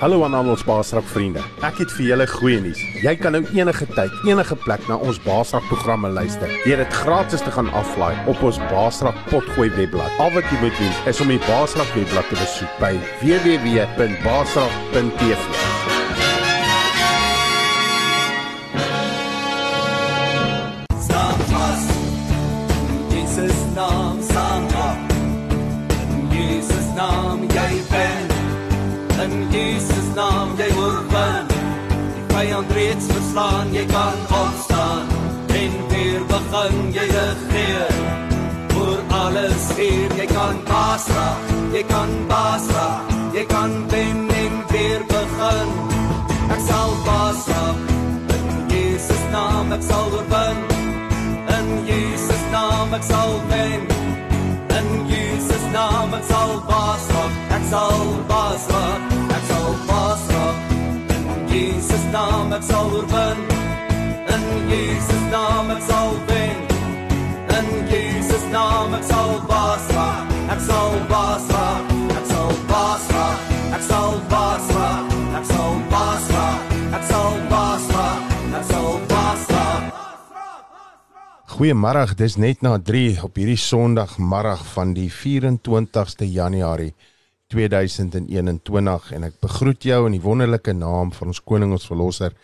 Hallo aan al ons Baasrak vriende. Ek het vir julle goeie nuus. Jy kan nou enige tyd, enige plek na ons Baasrak programme luister. Jy het dit gratis te gaan aflaai op ons Baasrak potgooi webblad. Al wat jy moet doen is om die Baasrak webblad te besoek by www.baasrak.tv. verslaan, jy kan opstaan. En weer begin jy regeer. Oor alles hier, jy kan baas raak. Jy kan baas raak. Jy kan wen en weer begin. Ek sal baas raak. In Jesus naam ek sal oorwin. In Jesus naam ek sal wen. In Jesus naam ek sal baas raak. Ek sal baas raak. Naam ek sal oorwin. In Jesus naam ek sal wen. In Jesus naam ek sal baas raak. Ek sal baas raak. Ek sal baas raak. Ek sal baas raak. Ek sal baas raak. Ek sal baas raak. Ek sal baas raak. Goeiemôre, dis net na 3 op hierdie Sondagmiddag van die 24ste Januarie 2021 en ek begroet jou in die wonderlike naam van ons koning ons verlosser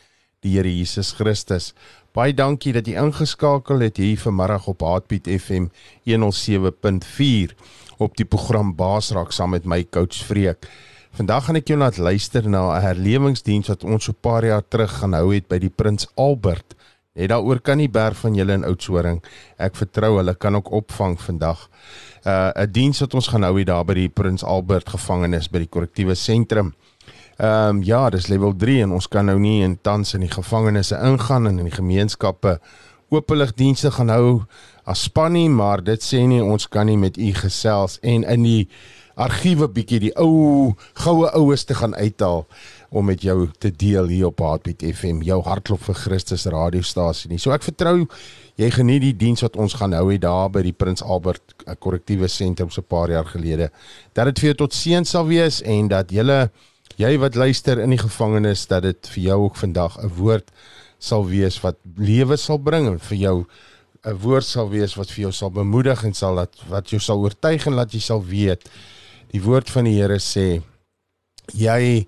die Here Jesus Christus. Baie dankie dat jy ingeskakel het hier vanmiddag op Heartbeat FM 107.4 op die program Baasraak saam met my coach Freek. Vandag gaan ek jou laat luister na 'n herlewingsdiens wat ons so 'n paar jaar terug gaan hou het by die Prins Albert. Net daaroor kan die berg van julle in Oudtshoorn. Ek vertrou hulle kan ook opvang vandag. Uh 'n diens wat ons gaan hou hier daar by die Prins Albert gevangenis by die korrektiewe sentrum. Ehm um, ja, dis level 3 en ons kan nou nie in tans in die gevangenisse ingaan en in die gemeenskappe openligdienste gaan hou as span nie, maar dit sê nie ons kan nie met u gesels en in die argiewe bietjie die ou goue oues te gaan uithaal om met jou te deel hier op Heartbeat FM, jou hartklop vir Christus radiostasie nie. So ek vertrou jy geniet die diens wat ons gaan hou hier daar by die Prins Albert eh, korrektiewe sentrum so 'n paar jaar gelede. Dat dit vir jou tot seën sal wees en dat julle jy wat luister in die gevangenis dat dit vir jou ook vandag 'n woord sal wees wat lewe sal bring en vir jou 'n woord sal wees wat vir jou sal bemoedig en sal dat wat jou sal oortuig en laat jy sal weet die woord van die Here sê jy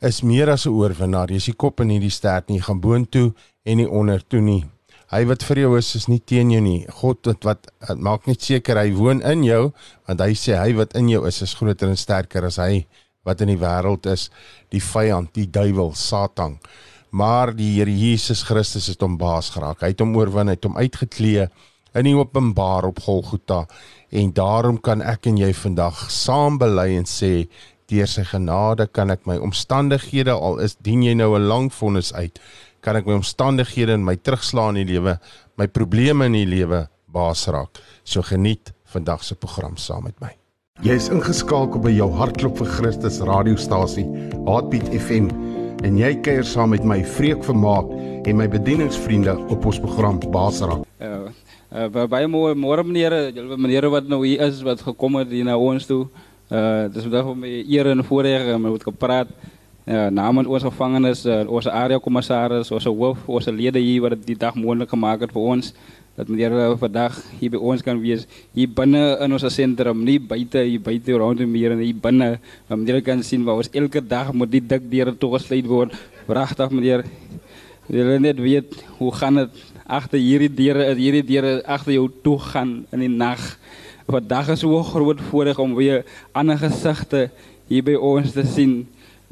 is meer as 'n oorwinnaar. Jy is die kop en nie die stert nie gaan boontoe en nie ondertoe nie. Hy wat vir jou is is nie teen jou nie. God wat wat maak net seker hy woon in jou want hy sê hy wat in jou is is groter en sterker as hy wat in die wêreld is, die vyand, die duiwel, Satan. Maar die Here Jesus Christus het hom baas geraak. Hy het hom oorwin, hy het hom uitgeklee in die openbaar op Golgotha. En daarom kan ek en jy vandag saam bely en sê deur sy genade kan ek my omstandighede al is dien jy nou 'n lang vonnis uit kan ek my omstandighede in my terugslaan in die lewe my probleme in die lewe baas raak so geniet vandag se program saam met my Jy is ingeskakel by jou hartklop vir Christus radiostasie, Heartbeat FM, en jy kuier saam met my Vreek Vermaak en my bedieningsvriende op ons program Basraak. Uh, uh, baie mooi môre meneer, julle meneer wat nou hier is wat gekom het hier na ons toe. Uh dis vandag om eer en voorreg om met gepraat. Uh, namens ons gevangenes, uh, ons area kommissaris, ons hoof, ons lede hier wat die dag moontlik gemaak het vir ons. Dat meneer vandag hier by ons kan wees. Hier binne in ons sentrum nie buite hier buite rondom hier en hier binne waar meneer kan sien waar ons elke dag moet die dik deure toegesluit word. Pragtig meneer. Wil net weet hoe gaan dit agter hierdie deure hierdie deure agter jou toe gaan in die nag vandag is so groot voorreg om weer ander gesigte hier by ons te sien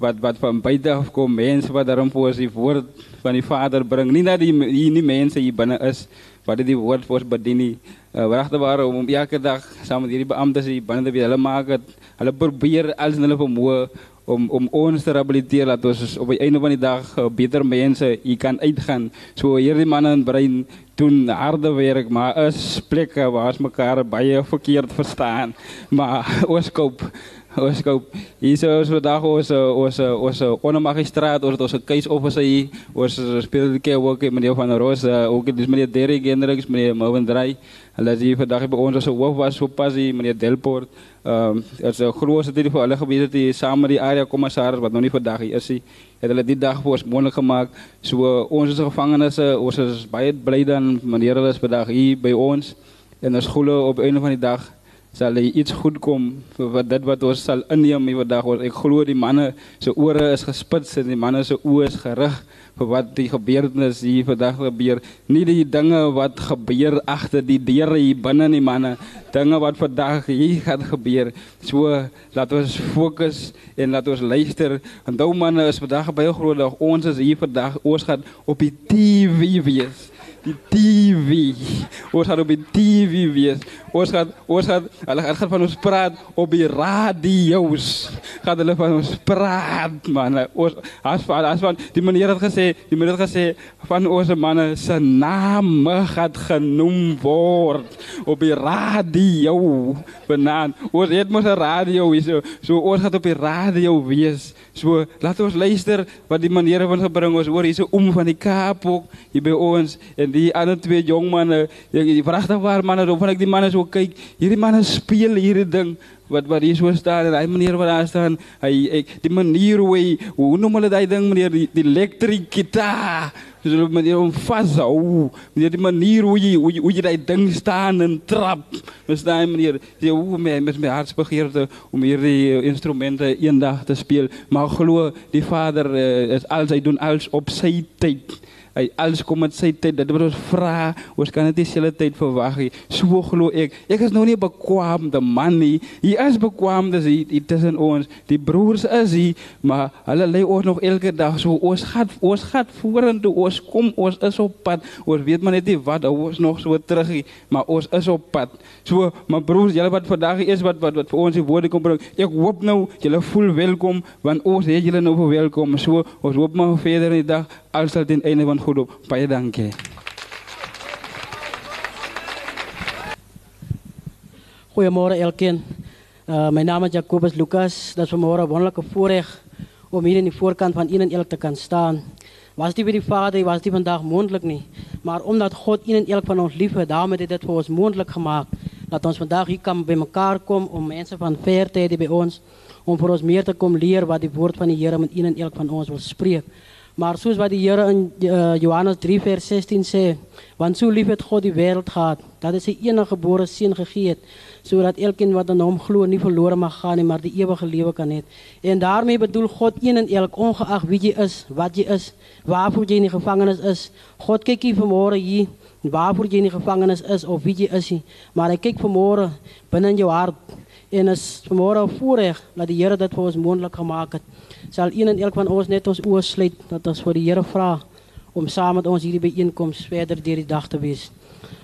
wat wat van buite af kom mense wat daarom voor sy woord van die Vader bring nie dat die hier nie mense hier binne is wat dit die woord vir ons bedien nie. Uh, Regte ware om elke dag saam met hierdie beamptes hier binne te wees. Hulle maak dit. Hulle probeer alles in hulle vermoë om om ons te rehabiliteer dat ons op die einde van die dag uh, beter mense hier kan uitgaan. So hierdie manne in brein doen harde werk, maar is plekke waar ons mekaar baie verkeerd verstaan. Maar ons koop Ons koop. Hier so so dag ons ons ons ondermagistraat ons ons keisofficer hier. Ons speel meneer van Rosa ook dis meneer Derek Hendricks meneer Mowen Dry hulle is hier vandag by ons was hier meneer Delport. Ehm um, as 'n groot dit vir alle gebiede die saam met die area kommissaris wat nog nie vandag hier is nie het die dag vir ons moontlik gemaak so ons is gevangenes ons is baie bly dan meneer hulle is vandag hier by ons. En ons glo op een van die dag sal hy iets goed kom vir wat dit wat ons sal inneem hier vandag ons ek glo die manne se ore is gespits en die manne se oë is gerig vir wat die gebeurtenis hier vandag gebeur. Nie die dinge wat gebeur agter die deure hier binne nie manne. Dinge wat vandag hier gaan gebeur. So laat ons fokus en laat ons luister. En daai manne is vandag baie groot. Dag ons is hier vandag gaan op die TV wees die TV. Ons gaan op die TV wees. Ons gaan ons gaan hulle gaan van ons praat op die radio's. Gaan hulle van ons praat man. Ons as van as van die meneer het gesê, die meneer het gesê van ons manne se name gaan genoem word op die radio. Banaan. Ons het mos 'n radio hier so. So ons gaan op die radio wees. So laat ons luister wat die meneer van gebring ons hoor hierse om van die Kaap ook hier by ons en die ander twee jong manne, die, die pragtige waar manne, dan ek die manne so kyk, hierdie manne speel hierdie ding wat wat hier so staan en hy meneer wat daar staan, hy ek, die manier hoe hy, hoe noem hulle daai ding meneer die, die electric gitaar. Dus op manier om vashou. Meneer die manier hoe jy hoe jy, hoe jy daai ding staan en trap. Mes daai meneer, jy hoe my met my hartsbegeerte om hierdie instrumente eendag te speel, maar glo die Vader uh, is al hy doen alles op sy tyd. Hy alles kom met sy tyd. Dit wat ons vra, ons kan dit nie selle tyd verwag nie. So glo ek. Ek is nou nie bekwam de man nie. Hy is bekwam dis hy tussen ons. Die broers is hy, maar hulle lê ons nog elke dag so ons gaan ons gaan vorentoe. Ons kom, ons is op pad. Ons weet maar net nie wat ons nog so terug nie, maar ons is op pad. So, my broers, julle wat vandag is wat wat wat vir ons die woorde kom bring. Ek hoop nou julle voel welkom want ons het julle nou verwelkom. So, ons hoop maar verder in die dag alles sal ten einde van goed op. Baie dankie. Goeiemôre elkeen. Uh, my naam is Jacobus Lucas. Dat is vanmorgen wonderlijke voorrecht om hier in de voorkant van een en elk te kan staan. Was die bij die vader, was die vandaag mondelijk niet. Maar omdat God een en elk van ons heeft hij dit voor ons mondelijk gemaakt. Dat ons vandaag hier kan bij elkaar komen om mensen van ver bij ons, om voor ons meer te komen leren wat die woord van de Heer met een en elk van ons wil spreken. Maar soos wat die Here in uh, Johannes 3 vers 16 sê, want so lief het God die wêreld gehad, dat hy sy enige gebore seun gegee het, sodat elkeen wat aan hom glo nie verlore mag gaan nie, maar die ewige lewe kan hê. En daarmee bedoel God een en elk ongeag wie jy is, wat jy is, waarvoor jy in die gevangenis is. God kyk hier vanmôre hier waarvoor jy in die gevangenis is of wie jy is nie, maar hy kyk vanmôre binne in jou hart en is vanmôre 'n voorreg dat die Here dit vir ons moontlik gemaak het sal een en elk van ons net ons oë sluit dat ons vir die Here vra om saam met ons hierdie byeenkoms verder deur die dag te wees.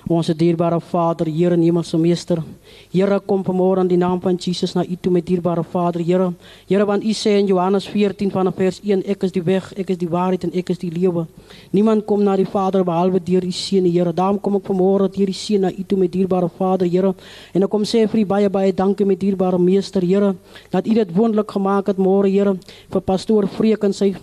Onze dierbare Vader, Heer en Hemelse Meester. Here, kom vanmorgen in die naam van Jesus naar U toe met dierbare Vader, Here. Here, want U sê in Johannes 14 van vers 1, ek is die weg, ek is die waarheid en ek is die lewe. Niemand kom naar die Vader behalwe deur die Seun, Here. Daarom kom ek vanmorgen deur die Seun na U toe met dierbare Vader, Here. En ek kom sê vir U baie baie dankie met dierbare Meester, Here, dat U dit wonderlik gemaak het môre, Here, vir pastoor Vreek en sy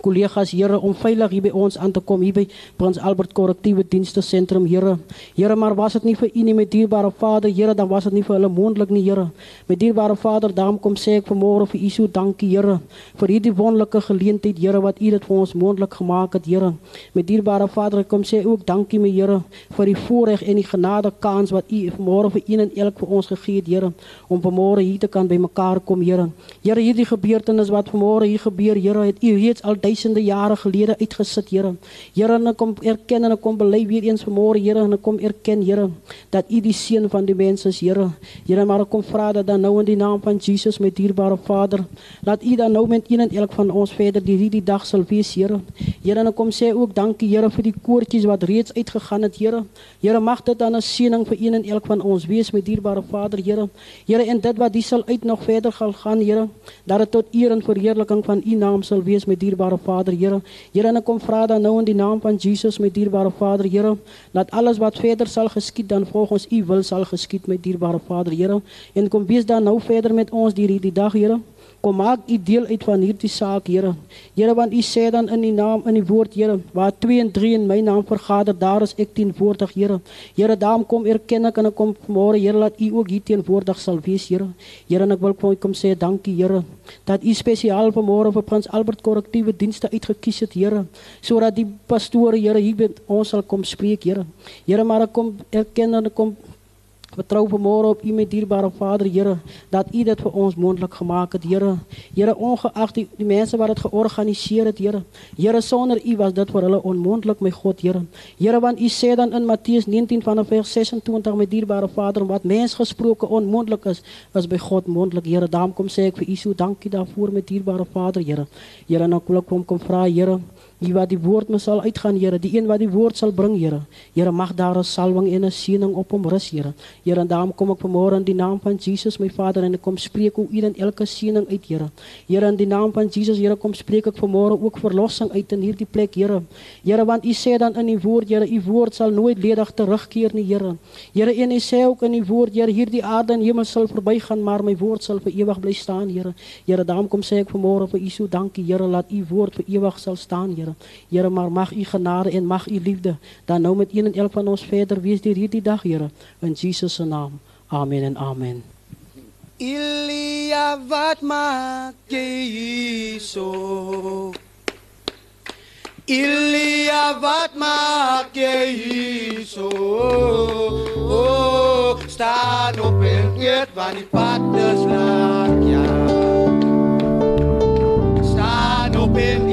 collega's Here om veilig hier by ons aan te kom hier by Prins Albert Korrektiewe Dienste Sentrum Here. Here, maar was dit nie vir U nie met dierbare Vader, Here, dan was dit nie vir hulle moontlik nie, Here. Met dierbare Vader, daarom kom sê ek vanmôre vir U so dankie, Here, vir hierdie wonderlike geleentheid, Here, wat U dit vir ons moontlik gemaak het, Here. Met dierbare Vader, kom sê ook dankie, my Here, vir die voorreg en die genade kans wat U vanmôre vir een en elk vir ons gegee het, Here, om vanmôre hier te kan by mekaar kom, Here. Here, hierdie gebeurtenis wat vanmôre hier gebeur, Here, het U reeds al duisende jare gelede uitgesit, Here. Here, en ek kom erken en ek kom bely weer eens vanmôre, Here, en ek kom erken, Here, dat U die seun van die mens is, Here. Here, maar ek kom vra dat dan nou in die naam van Jesus met dierbare Vader, laat U dan nou met een en elk van ons verder die hierdie dag sal wees, Here. Here, en ek kom sê ook dankie, Here, vir die koortjies wat reeds uitgegaan het, Here. Here, mag dit dan 'n seëning vir een en elk van ons wees met dierbare Vader, Here. Here, en dit wat die sal uit nog verder gaan, Here, dat dit tot eer en verheerliking van U naam sal wees met dierbare dierbare Vader, Here. Here, en ek kom vra dan nou in die naam van Jesus, my dierbare Vader, Here, dat alles wat verder sal geskied dan volgens U wil sal geskied, my dierbare Vader, Here. En kom wees dan nou verder met ons hierdie die dag, Here. Kom maak u deel uit van hierdie saak, Here. Here, want u sê dan in die naam in die woord, Here, waar 2 en 3 in my naam vergader, daar is ek teenwoordig, Here. Here, daarom kom erken ek en ek kom môre, Here, dat u ook hier teenwoordig sal wees, Here. Here, en ek wil kom, kom sê dankie, Here, dat u spesiaal vir môre vir Prins Albert korrektiewe dienste uitgekies het, Here, sodat die pastore, Here, hier met ons sal kom spreek, Here. Here, maar ek kom erken en ek kom Vertrou vanmôre op U my dierbare Vader, Here, dat U dit vir ons moontlik gemaak het, Here. Here, ongeag die, die mense wat dit georganiseer het, Here. Here, sonder U was dit vir hulle onmoontlik, my God, Here. Here, want U sê dan in Matteus 19 vanaf vers 26, my dierbare Vader, wat mens gesproke onmoontlik is, is by God moontlik, Here. Daarom kom sê ek vir U so dankie daarvoor, my dierbare Vader, Here. Here, nou kom ek kom kom vra, Here. Die wat die woord me sal uitgaan, Here, die een wat die woord sal bring, Here. Here, mag daar 'n salwing en 'n seëning op hom rus, Here. Here, en daarom kom ek vanmôre in die naam van Jesus, my Vader, en ek kom spreek oor u en elke seëning uit, Here. Here, in die naam van Jesus, Here, kom spreek ek vanmôre ook verlossing uit in hierdie plek, Here. Here, want u sê dan in u woord, Here, u woord sal nooit ledig terugkeer nie, Here. Here, en u sê ook in u woord, Here, hierdie aarde en hemel sal verbygaan, maar my woord sal vir ewig bly staan, Here. Here, daarom kom sê ek vanmôre vir u so dankie, Here, laat u woord vir ewig sal staan, Here. Here, maar mag u genade en mag u liefde dan nou met een en elk van ons verder wees deur hierdie dag, Here, in Jesus se naam. Amen en amen. Ilia wat maak jy hierso? Ilia wat maak jy hierso? Oh, staan op en eet want die pad is lank, ja. Staan op en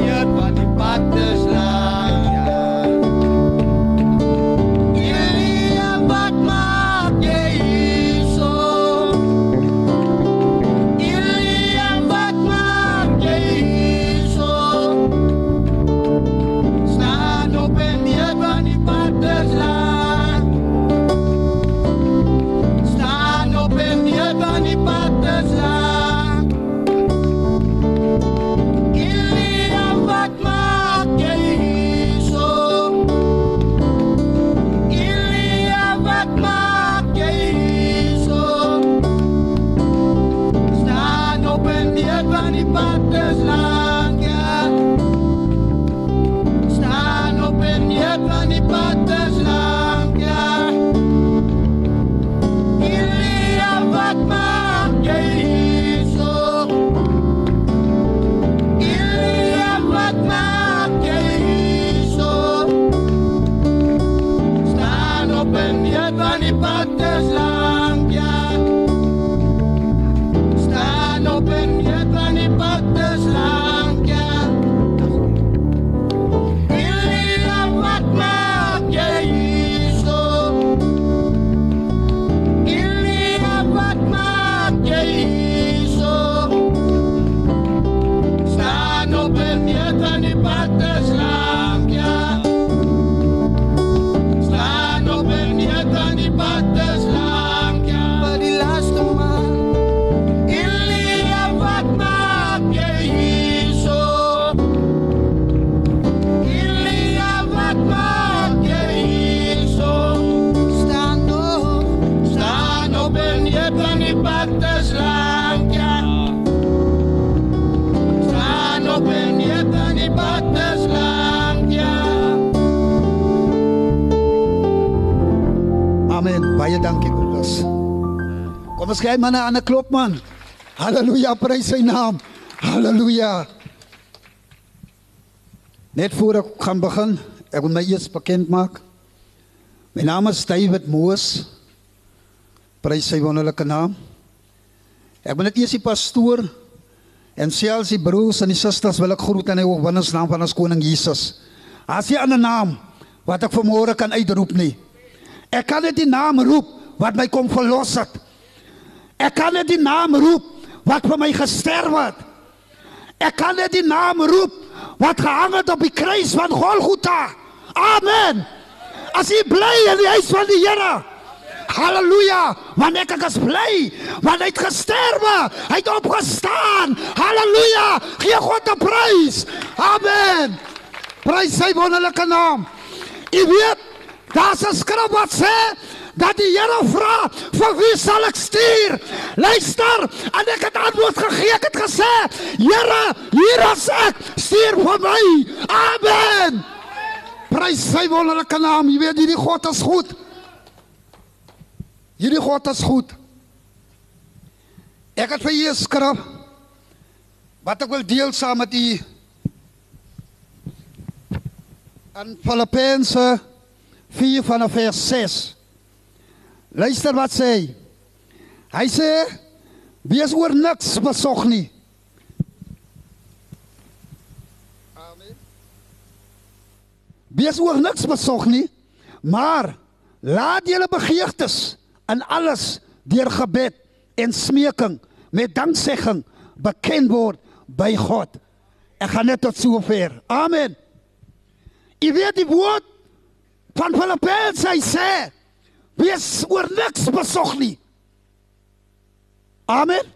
Kom ons gee hom 'n ander klop man. Halleluja, prys sy naam. Halleluja. Net voor ek gaan begin, ek wil my eers bekend maak. My naam is David Moos. Prys sy wonderlike naam. Ek ben net eers die pastoor en selfs die broers en die susters wil ek groet in die wondersnaam van ons koning Jesus. As jy 'n ander naam wat ek vanmôre kan uitroep nie. Ek kan net die naam roep wat my kom verlos het. Ek kan net die naam roep wat vir my gesterf het. Ek kan net die naam roep wat gehang het op die kruis van Golgotha. Amen. As jy bly in die huis van die Here, Halleluja! Want ek ek is bly, want hy het gesterwe, hy het opgestaan. Halleluja! Gee God 'n prys. Amen. Prys sy wonderlike naam. U weet, daar's 'n skrif wat sê dat die Here vra, "Vir wie sal ek stuur?" Luister, en ek het antwoord gegee. Ek het gesê, "Here, hier is ek. Stuur vir my." Amen. Prys sy wonderlike naam. Jy weet hierdie God is goed. Hierdie God is goed. Ek het vir u 'n skrif wat ek wil deel saam met u. In Filippense 4 vanaf vers 6. Luister wat sê hy. Hy sê wees oor niks besog nie. Amen. Wees oor niks besog nie, maar laat julle begeertes in alles deur gebed en smeking met danksegging bekend word by God. Ek gaan net tot sover. Amen. Jy weet die woord van Filippense hy sê wees oor niks besog nie. Amen.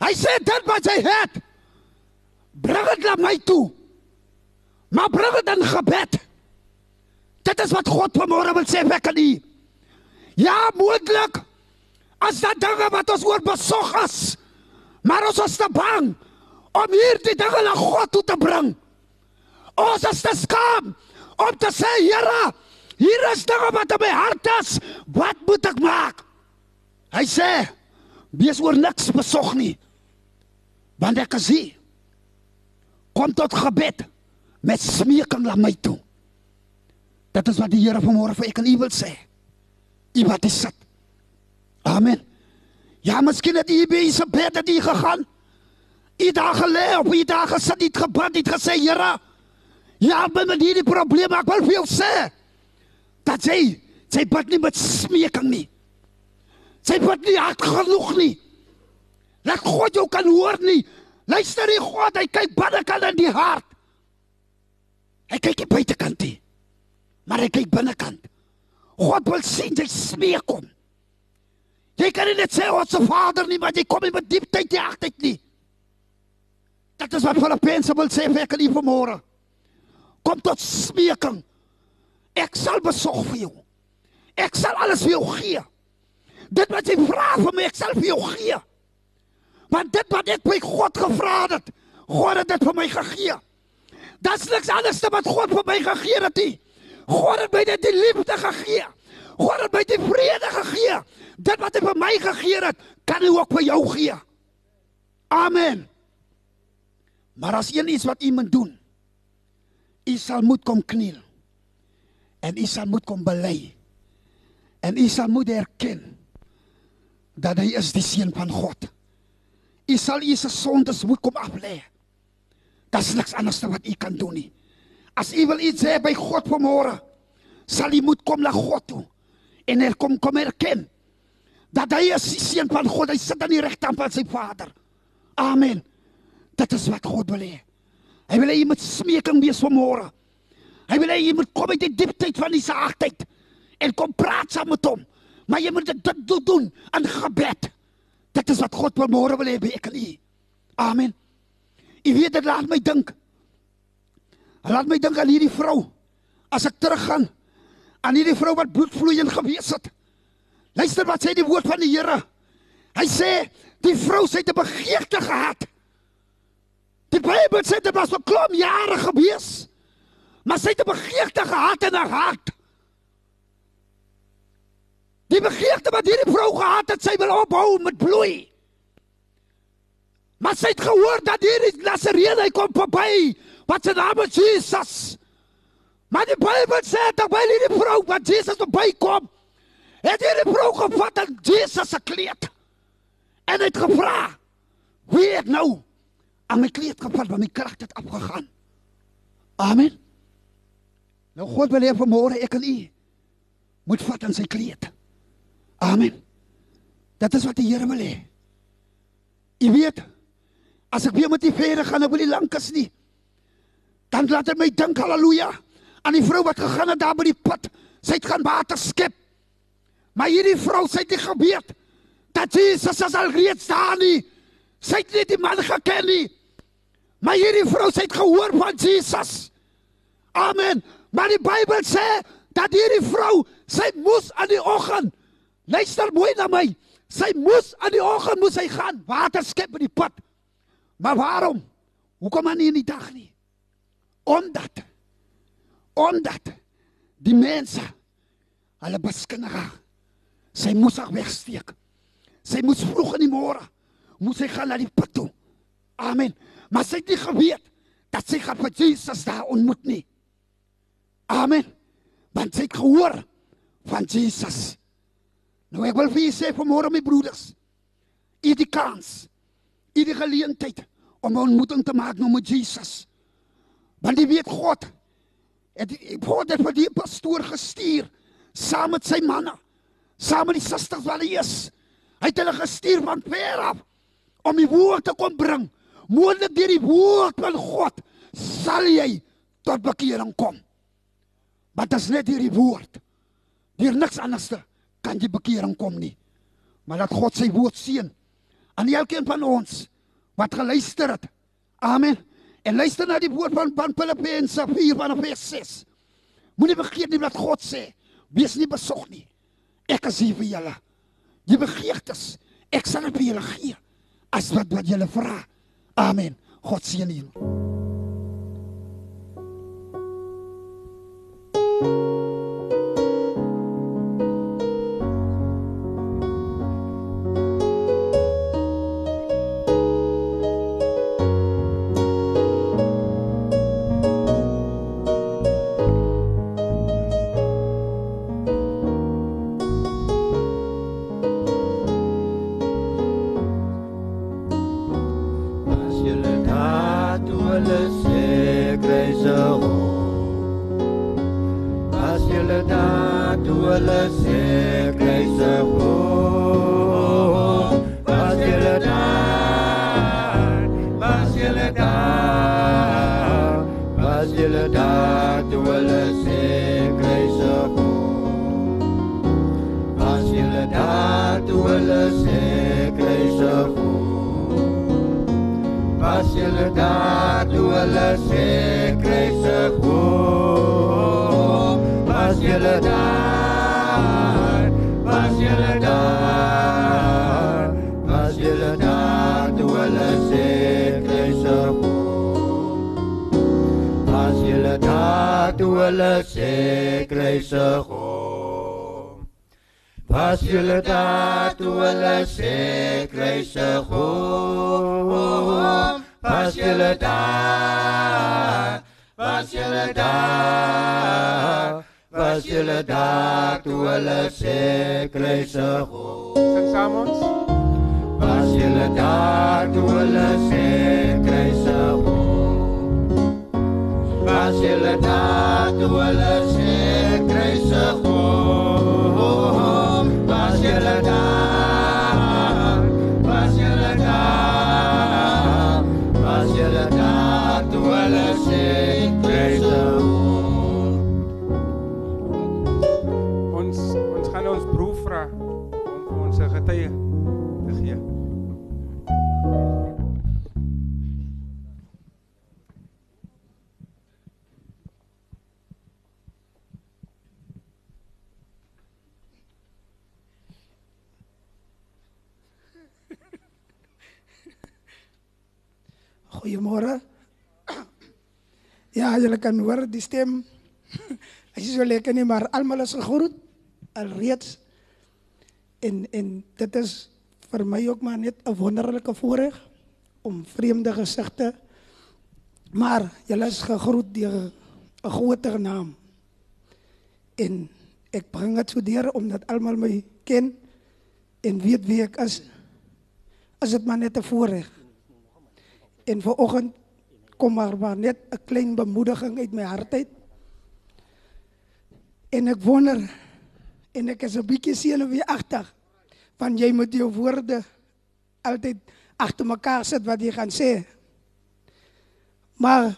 Hy sê dit wat jy het bring dit na my toe. Maar bring dit in gebed. Dit is wat God vanmôre wil sê vir kan u. Ja, moontlik as daar dinge wat ons oor besog is. Maar ons is te bang om hierdie dinge na God toe te bring. Ons is te skaam om te sê, Here, hier is dinge wat in my hart is. Wat moet ek maak? Hy sê, wees oor niks besog nie. Want ek is hier. Kom tot gebed met smeking na my toe. Dit is wat die Here vanmôre vir ek en u wil sê. U wat is sit. Amen. Ja, miskien het u by se bed het u gegaan. U daar gelê op u daar gesit, het gebid, het gesê, Here, ja, ben met hierdie probleem, ek wil vir jou sê dat jy sy bid nie met smeking nie. Sy bid nie hard genoeg nie. Laat God jou kan hoor nie. Luister die God, hy kyk binnekant in die hart. Hy kyk nie buitekant nie. Maar hy kyk binnekant. God wil sien jy smeek hom. Jy kan nie net sê ons se Vader nie, maar jy kom nie met dieptyd die hartheid nie. Dit is wat Filippense wil sê vir ek en u vanmôre. Kom tot smeking. Ek sal besorg vir jou. Ek sal alles vir jou gee. Dit wat jy vra vir my, ek sal vir jou gee. Want dit wat ek by God gevra het, God het dit vir my gegee. Dat's niks anders as wat God vir my gegee het. Nie. God het my dit die liefde gegee. God het my die vrede gegee. Dit wat hy vir my gegee het, kan hy ook vir jou gee. Amen. Maar as een iets wat u moet doen, u sal moet kom kniel. En u sal moet kom bely. En u sal moet erken dat hy is die seun van God. U sal u se sondes moet kom aflê. Dit's niks anders wat u kan doen nie. As u wil iets hê by God vanmôre, sal u moet kom na God toe en er kom kom erken dat hy is die seun van God. Hy sit aan die regterkant van sy Vader. Amen. Dit is wat God wil hê. Hy wil hê jy moet smeking wees vanmôre. Hy wil hê jy moet kom uit die diepteid van die saagtyd en kom praat saam met hom. Maar jy moet dit doen in gebed. Dit is wat God vanmôre wil hê by ek en u. Amen. Jy weet dit laat my dink. Laat my dink aan hierdie vrou. As ek teruggaan aan hierdie vrou wat bloedvloeiend gewees het. Luister wat sê die woord van die Here. Hy sê die vrou sê dit 'n begeerte gehad. Die Bybel sê dit was vir klom jare gewees. Maar sy het 'n begeerte gehad in haar hart. Die begeerte wat hierdie vrou gehad het, sy wil ophou met bloei. Maar sy het gehoor dat hierdie Nasareen hy kom verby. Wat se naam is Jesus? Maar die Bybel sê dat by hierdie vrou wat Jesus verbykom, het hierdie vrou gevat aan Jesus se kleed. En het gevra: "Wie het nou aan my kleed gevat want my krag het afgegaan?" Amen. Nou God wil hê vanmôre ek en u moet vat aan sy kleed. Amen. Dit is wat die Here wil hê. U weet, as ek weer met die vere gaan, ek wil nie lank as nie. Dan laat dit my dink, haleluja, aan die vrou wat gegaan het daar by die put. Sy het gaan water skep. Maar hierdie vrou sy het nie geweet dat Jesus is al reeds daar nie. Sy het nie die man geken nie. Maar hierdie vrou sy het gehoor van Jesus. Amen. Maar die Bybel sê dat hierdie vrou sy moes aan die oggend luister mooi na my. Sy moes aan die oggend moes sy gaan water skep in die put. Maar waarom? Hoekom aan nie in die dag nie? Omdat omdat die mense hulle beskinnerig sy moes haar wegsteek. Sy moes vroeg in die môre moes sy gaan na die put toe. Amen. Maar sy het nie geweet dat sy gaan vir Jesus daar ontmoet nie. Amen. Want sy het gehoor van Jesus. Nou ek wil vir julle sê vanmôre my broeders, u het die kans, u het die geleentheid om 'n ontmoeting te maak nou met Jesus. Want jy weet God het God het vir die pastoor gestuur saam met sy manne, saam met die susters wat hy is. Hy het hulle gestuur van ver af om die woord te kom bring. Moontlik deur die woord van God sal jy tot bekering kom. Maar dit is net hierdie woord. Deur niks anders kan jy bekering kom nie. Maar dat God sy woord seën aan elkeen van ons wat geluister het. Amen. En luister na die woord van van Filippense 4 van vers 6. Moenie vergeet nie wat God sê. Wees nie besog nie. Ek is hier vir julle. Die begeertes, ek sal dit vir julle gee as wat wat julle vra. Amen. God seën julle. Goeiemôre. Ja, julle kan hoor die stem. Hy is so lekker nie, maar almal is gegroet alreeds. En en dit is vir my ook maar net 'n wonderlike voorreg om vreemde gesigte maar julle is gegroet deur 'n groter naam. En ek bring dit so deur omdat almal my ken en weet wie ek is. As dit maar net 'n voorreg. En vanoggend kom maar, maar net 'n klein bemoediging uit my hart uit. En ek wonder en ek is 'n bietjie senuweeagtig van jy moet jou woorde altyd agter mekaar sit wat jy gaan sê. Maar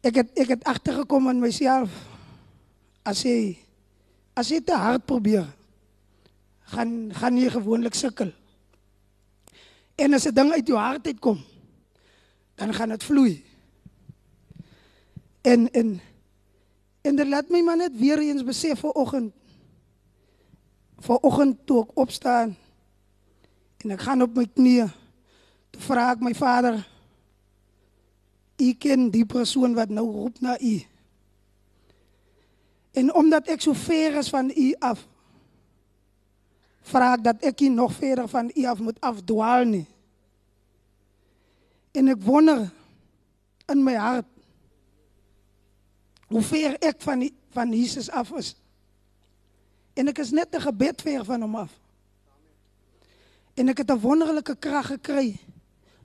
ek het ek het agtergekom in myself as jy As jy te hard probeer, gaan gaan jy gewoonlik sukkel. En as 'n ding uit jou hart uitkom, dan gaan dit vloei. En en en dit laat my maar net weer eens besef vir oggend. Vir oggend toe ek opstaan en ek gaan op my knieë. Toe vra ek my Vader, U ken die persoon wat nou roep na U. En omdat ek so ver is van U af, vra ek dat ek nie nog verder van U af moet afdwaal nie. En ek wonder in my hart hoe ver ek van die, van Jesus af is. En ek is net 'n gebed ver van hom af. En ek het 'n wonderlike krag gekry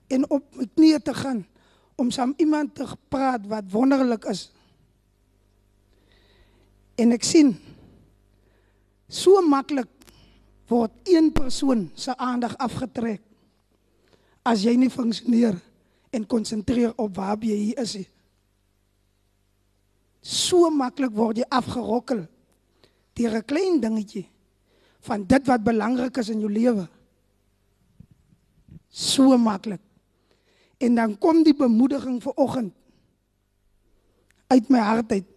en op my knieë te gaan om saam iemand te praat wat wonderlik is. En ek sien so maklik word een persoon se aandag afgetrek as jy nie funksioneer en konsentreer op waar jy hier is nie. So maklik word jy afgerokkel deur 'n klein dingetjie van dit wat belangrik is in jou lewe. So maklik. En dan kom die bemoediging vir oggend uit my hart uit.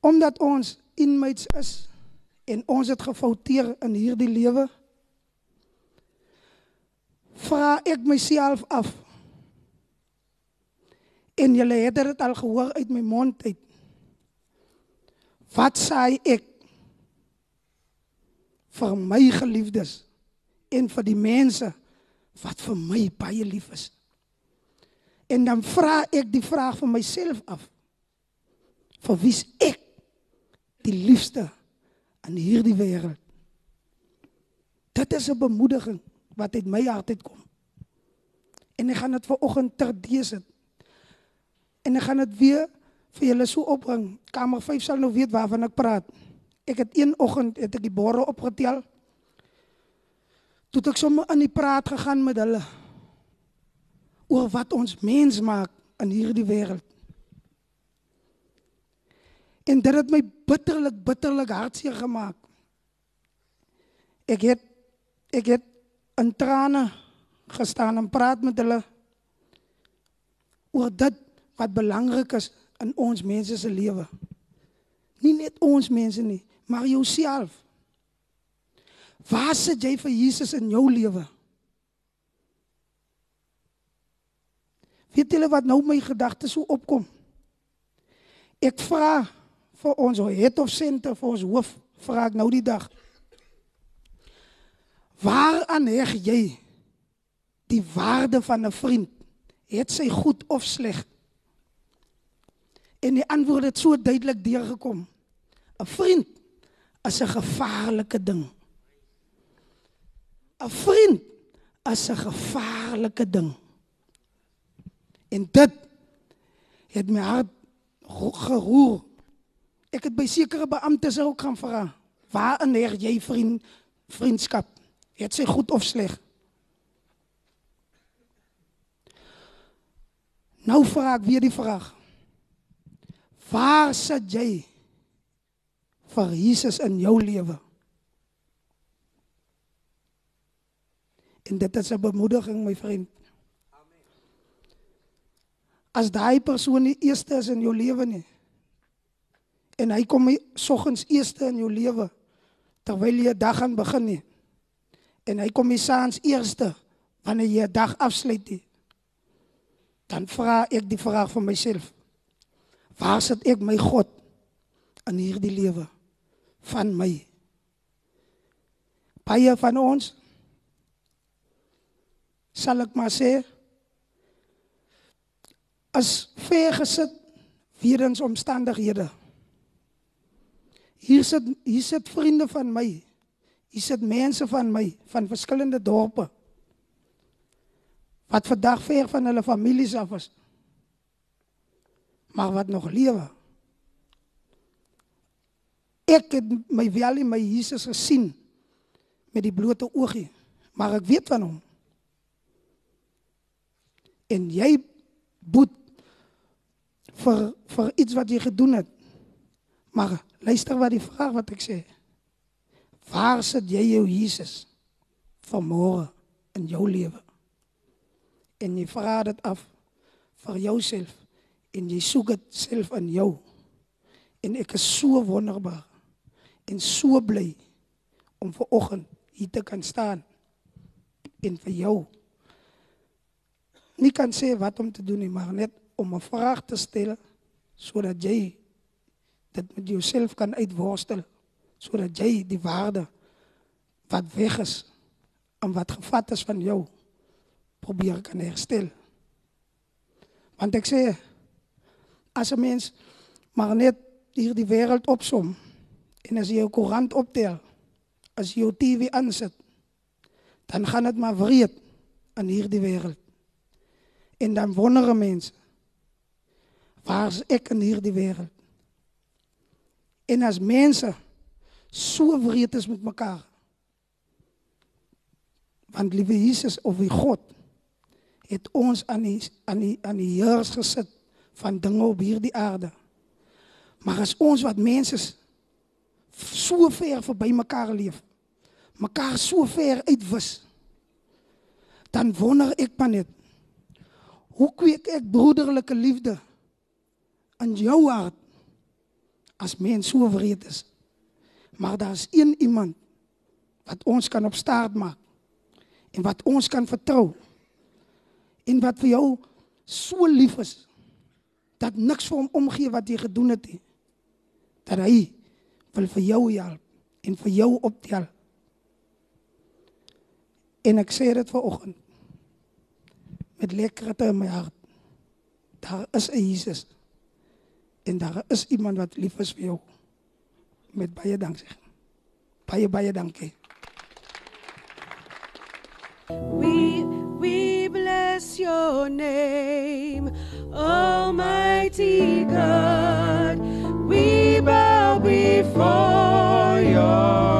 Omdat ons inmates is en ons het gefouteer in hierdie lewe, vra ek myself af. En julle het dit al gehoor uit my mond uit. Wat sê ek vir my geliefdes en vir die mense wat vir my baie lief is? En dan vra ek die vraag vir myself af. Vir wie is ek die liefste in hierdie wêreld? Dit is 'n bemoediging wat uit my hart uitkom. En ek gaan dit ver oggend terdees het. En ek gaan dit weer vir julle so opbring. Kamer 5 sal nou weet waarvan ek praat. Ek het een oggend het ek die borre opgetel. Toe ek sommer aan die praat gegaan met hulle oor wat ons mens maak in hierdie wêreld. En dit het my bitterlik bitterlik hartseer gemaak. Ek het ek het in trane gestaan en praat met hulle oor dit wat belangrik is in ons mense se lewe. Nie net ons mense nie, maar jouself. Waar sit jy vir Jesus in jou lewe? Weet julle wat nou my gedagtes so opkom? Ek vra vir ons head of center vir ons hoof, vra ek nou die dag. Waaraan heg jy die waarde van 'n vriend? Het sy goed of sleg? En die antwoord het so duidelik deurgekom. 'n Vriend is 'n gevaarlike ding. 'n Vriend is 'n gevaarlike ding. En dit het my hart geroer. Ek het by sekere beamptes ook gaan vra, "Waarin heg jy vriend vriendskap? Het sy goed of sleg?" Nou vra ek weer die vraag. Waar sit jy vir Jesus in jou lewe? En dit is 'n bemoediging my vriend. As daai persoon die eerste is in jou lewe nie en hy kom soggens eerste in jou lewe terwyl jy 'n dag aan begin nie. En hy kom nie saans eerste wanneer jy 'n dag afsluit nie. Dan vra ek die vraag vir myself waar sit ek my God in hierdie lewe van my? Baie van ons sal ek maar sê as ver gesit weens omstandighede. Hier sit hier sit vriende van my. Hier sit mense van my van verskillende dorpe wat vandag ver van hulle families af is. Maar wat nog lewe. Ek het my wel in my Jesus gesien met die blote oogie, maar ek weet van hom. En jy boet vir vir iets wat jy gedoen het. Maar luister wat die vraag wat ek sê. Waar sit jy jou Jesus vanmôre in jou lewe? En jy vra dit af vir jouself en jy soek dit self in jou. En ek is so wonderbaar en so bly om ver oggend hier te kan staan en vir jou nie kan sê wat om te doen nie, maar net om 'n vraag te stel sodat jy dit met jouself kan uitworstel sodat jy die waarde wat weg is en wat gevat is van jou probeer kan herstel. Want ek sê as 'n mens maar net hier die wêreld opsom en as jy jou koerant optel, as jy jou TV aansit, dan gaan dit maar wreed aan hierdie wêreld. En dan wonder mense waar is ek in hierdie wêreld? En as mense so wreed is met mekaar. Want liewe Jesus of wie God het ons aan die aan die aan die heers gesit van dinge op hierdie aarde. Maar as ons wat mense so ver verby mekaar leef, mekaar so ver uitwis, dan wonder ek maar net hoe kweek ek broederlike liefde in jou hart as mens so wreed is. Maar daar's een iemand wat ons kan op staart maak en wat ons kan vertrou en wat vir jou so lief is dat niks vir hom omgee wat jy gedoen het nie. Dat hy wil vir jou help en vir jou optel. En ek sê dit vanoggend met lekkerte in my hart. Daar is 'n Jesus en daar is iemand wat lief is vir jou. Met baie dankie. Baie baie dankie. We we bless your name, Almighty God. We bow before your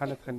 julle gaan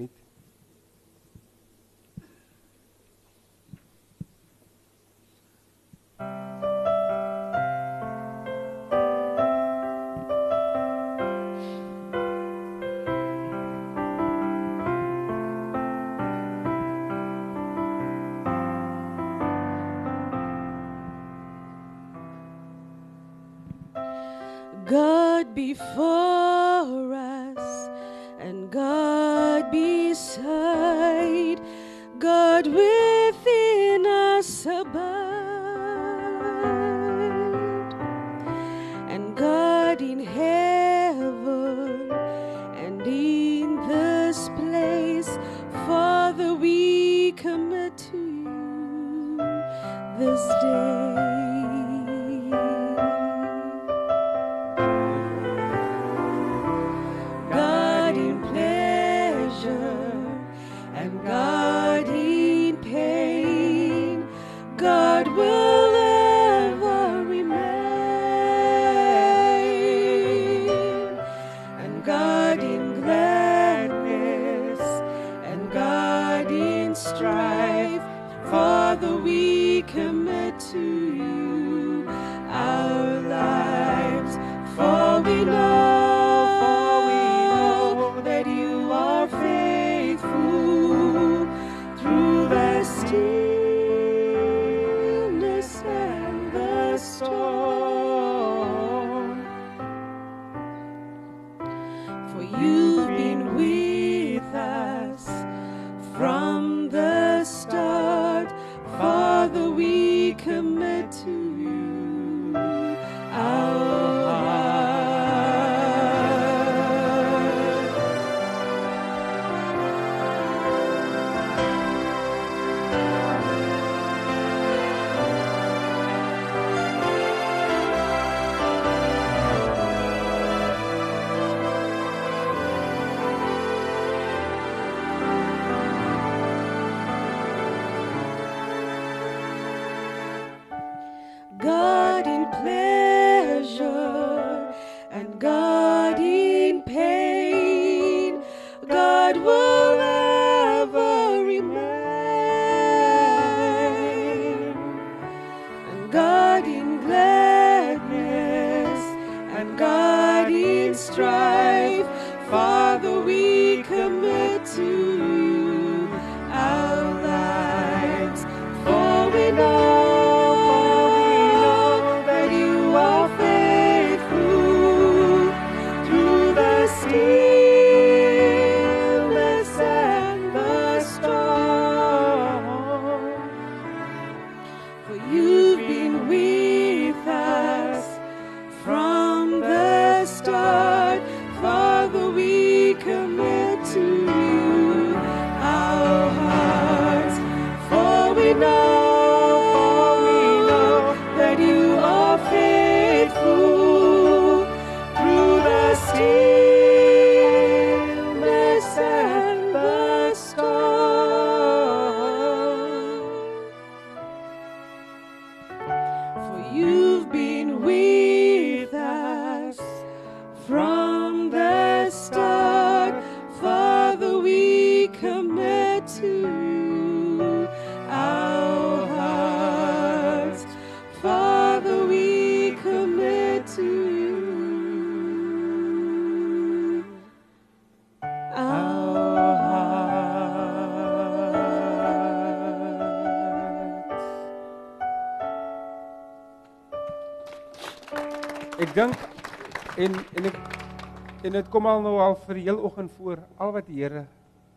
en dit kom al nou al vir die heel oggend voor al wat die Here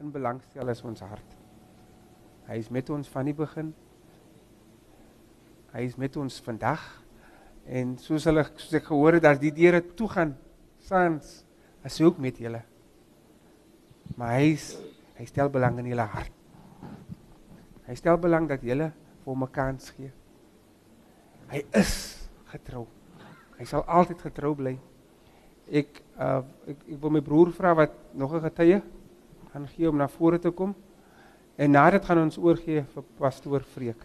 in belang stel is ons hart. Hy is met ons van die begin. Hy is met ons vandag. En soos hulle soos ek gehoor het dat die deure toe gaan saans as ook met julle. Maar hy is, hy stel belang in julle hart. Hy stel belang dat julle vir hom 'n kans gee. Hy is getrou. Hy sal altyd getrou bly. Ek uh ek, ek wil my broer vra wat nog 'n getuie gaan gee om na vore te kom. En na dit gaan ons oorgee vir pastoor Freek.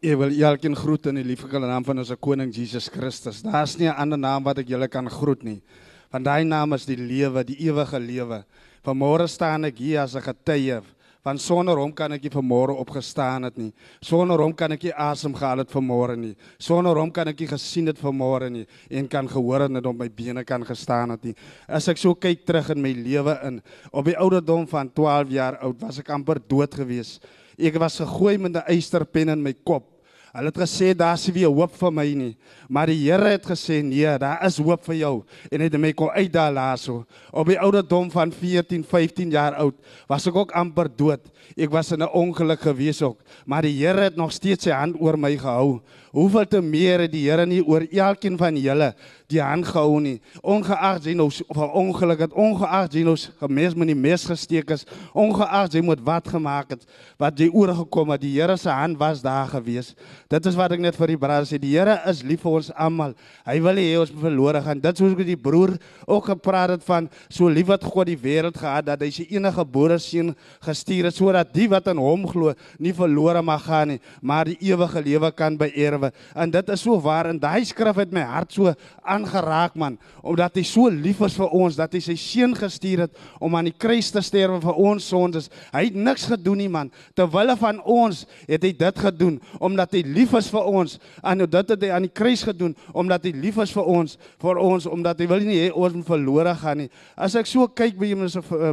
Ek wil elkeen groet in die lieflike naam van ons koning Jesus Christus. Daar's nie 'n ander naam wat ek julle kan groet nie. Want daai naam is die lewe, die ewige lewe. Vanmôre staan ek hier as 'n getuie want sonder hom kan ek nie vanmôre opgestaan het nie. Sonder hom kan ek nie asem gehaal het vanmôre nie. Sonder hom kan ek nie gesien het vanmôre nie en kan gehoor het en op my bene kan gestaan het nie. As ek so kyk terug in my lewe in op die ouderdom van 12 jaar oud was ek amper dood gewees. Ek was gegooi met 'n eysterpen in my kop. Hulle het gesê daar's weer hoop vir my nie. Maar die Here het gesê nee, daar is hoop vir jou en het my kon uit daar laaso. Op die ouderdom van 14, 15 jaar oud was ek ook amper dood. Ek was in 'n ongeluk gewees ook, maar die Here het nog steeds sy hand oor my gehou. Hoeveel te meer het die Here nie oor elkeen van julle die hand gehou nie. Ongeag jy nou van ongeluk het, ongeag jy nou gemes met die mes gesteek is, ongeag jy moet wat gemaak het, wat jy oor gekom het, die Here se hand was daar gewees. Dit is wat ek net vir die broers sê. Die Here is lief vir ons almal. Hy wil hê ons moet verlore gaan. Dit soos die broer ook gepraat het van so lief wat God die wêreld gehad dat hy sy enige gebore seun gestuur het sodat die wat in hom glo nie verlore mag gaan nie, maar die ewige lewe kan beerwe. En dit is so waar en daai skrif het my hart so aangeraak man, omdat hy so lief is vir ons dat hy sy seun gestuur het om aan die kruis te sterwe vir ons sondes. Hy het niks gedoen nie man. Terwille van ons het hy dit gedoen omdat hy lief is vir ons. En dit het hy aan die kruis gedoen omdat hy lief is vir ons, vir ons omdat hy wil nie hê ons moet verlore gaan nie. As ek so kyk by my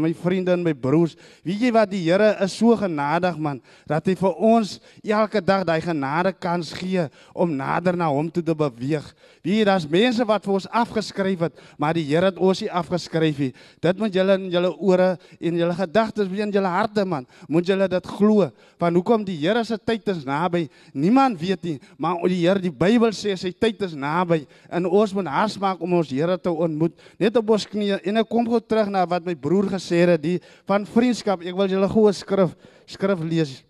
my vriende en my broers, weet jy wat die Here is so genadig man dat hy vir ons elke dag daai genade kans gee om nader na hom toe te beweeg. Jy daar's mense wat vir ons afgeskryf het, maar die Here het ons nie afgeskryf nie. Dit moet julle in julle ore en julle gedagtes en julle harte man, moet julle dit glo. Van hoekom die Here se tyd is naby. Niemand weet nie, maar die Here die Bybel sê sy tyd is naby en ons moet haas maak om ons Here te ontmoet. Net op ons knieë en ek kom gou terug na wat my broer gesê het, die van vriendskap. Ek wil julle gou 'n skrif skrif lees.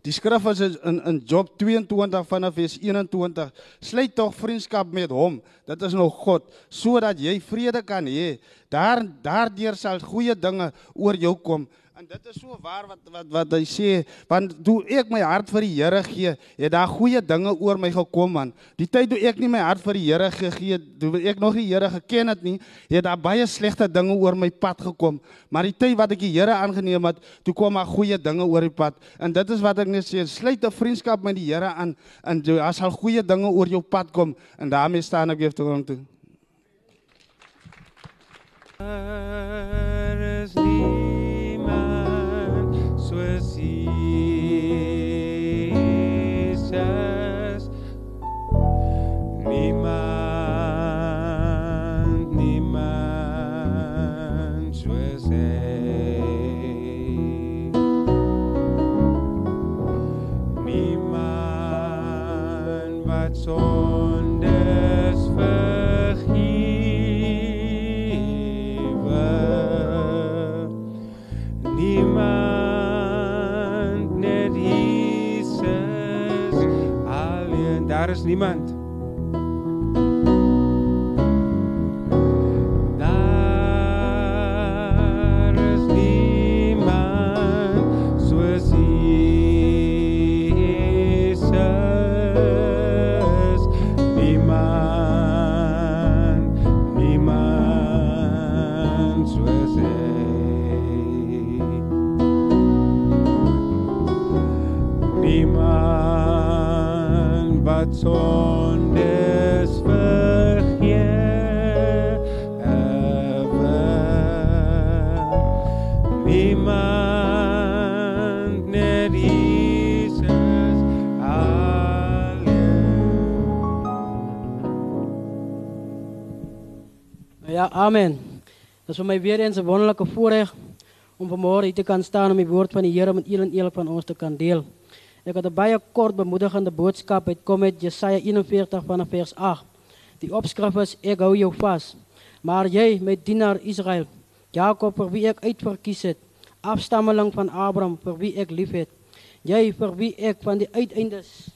Die skrif is in in Job 22 vanaf vers 21. Sluit tog vriendskap met hom. Dit is nog God sodat jy vrede kan hê. Daar daardeur sal goeie dinge oor jou kom. En dit is so waar wat wat wat hy sê, want toe ek my hart vir die Here gee, het daar goeie dinge oor my gekom man. Die tyd toe ek nie my hart vir die Here gegee het, toe ek nog die Here geken het nie, het daar baie slegte dinge oor my pad gekom. Maar die tyd wat ek die Here aangeneem het, toe kom maar goeie dinge oor die pad. En dit is wat ek net sê, sluit 'n vriendskap met die Here aan en daar sal goeie dinge oor jou pad kom en daarmee staan ek weer toe toe. Is sondes vergewe. Niemand net Jesus alleen. Daar is niemand. Amen. Dit is vir my weer eens 'n wonderlike voorreg om vanmôre hier te kan staan om die woord van die Here met een en een van ons te kan deel. Ek het 'n baie kort bemoedigende boodskap uit kom met Jesaja 41 vanaf vers 8. Die opskrif is ek hou jou vas. Maar jy, my dienaar Israel, Jakob vir wie ek uitverkies het, afstammeling van Abraham vir wie ek liefhet, jy vir wie ek van die uiteindes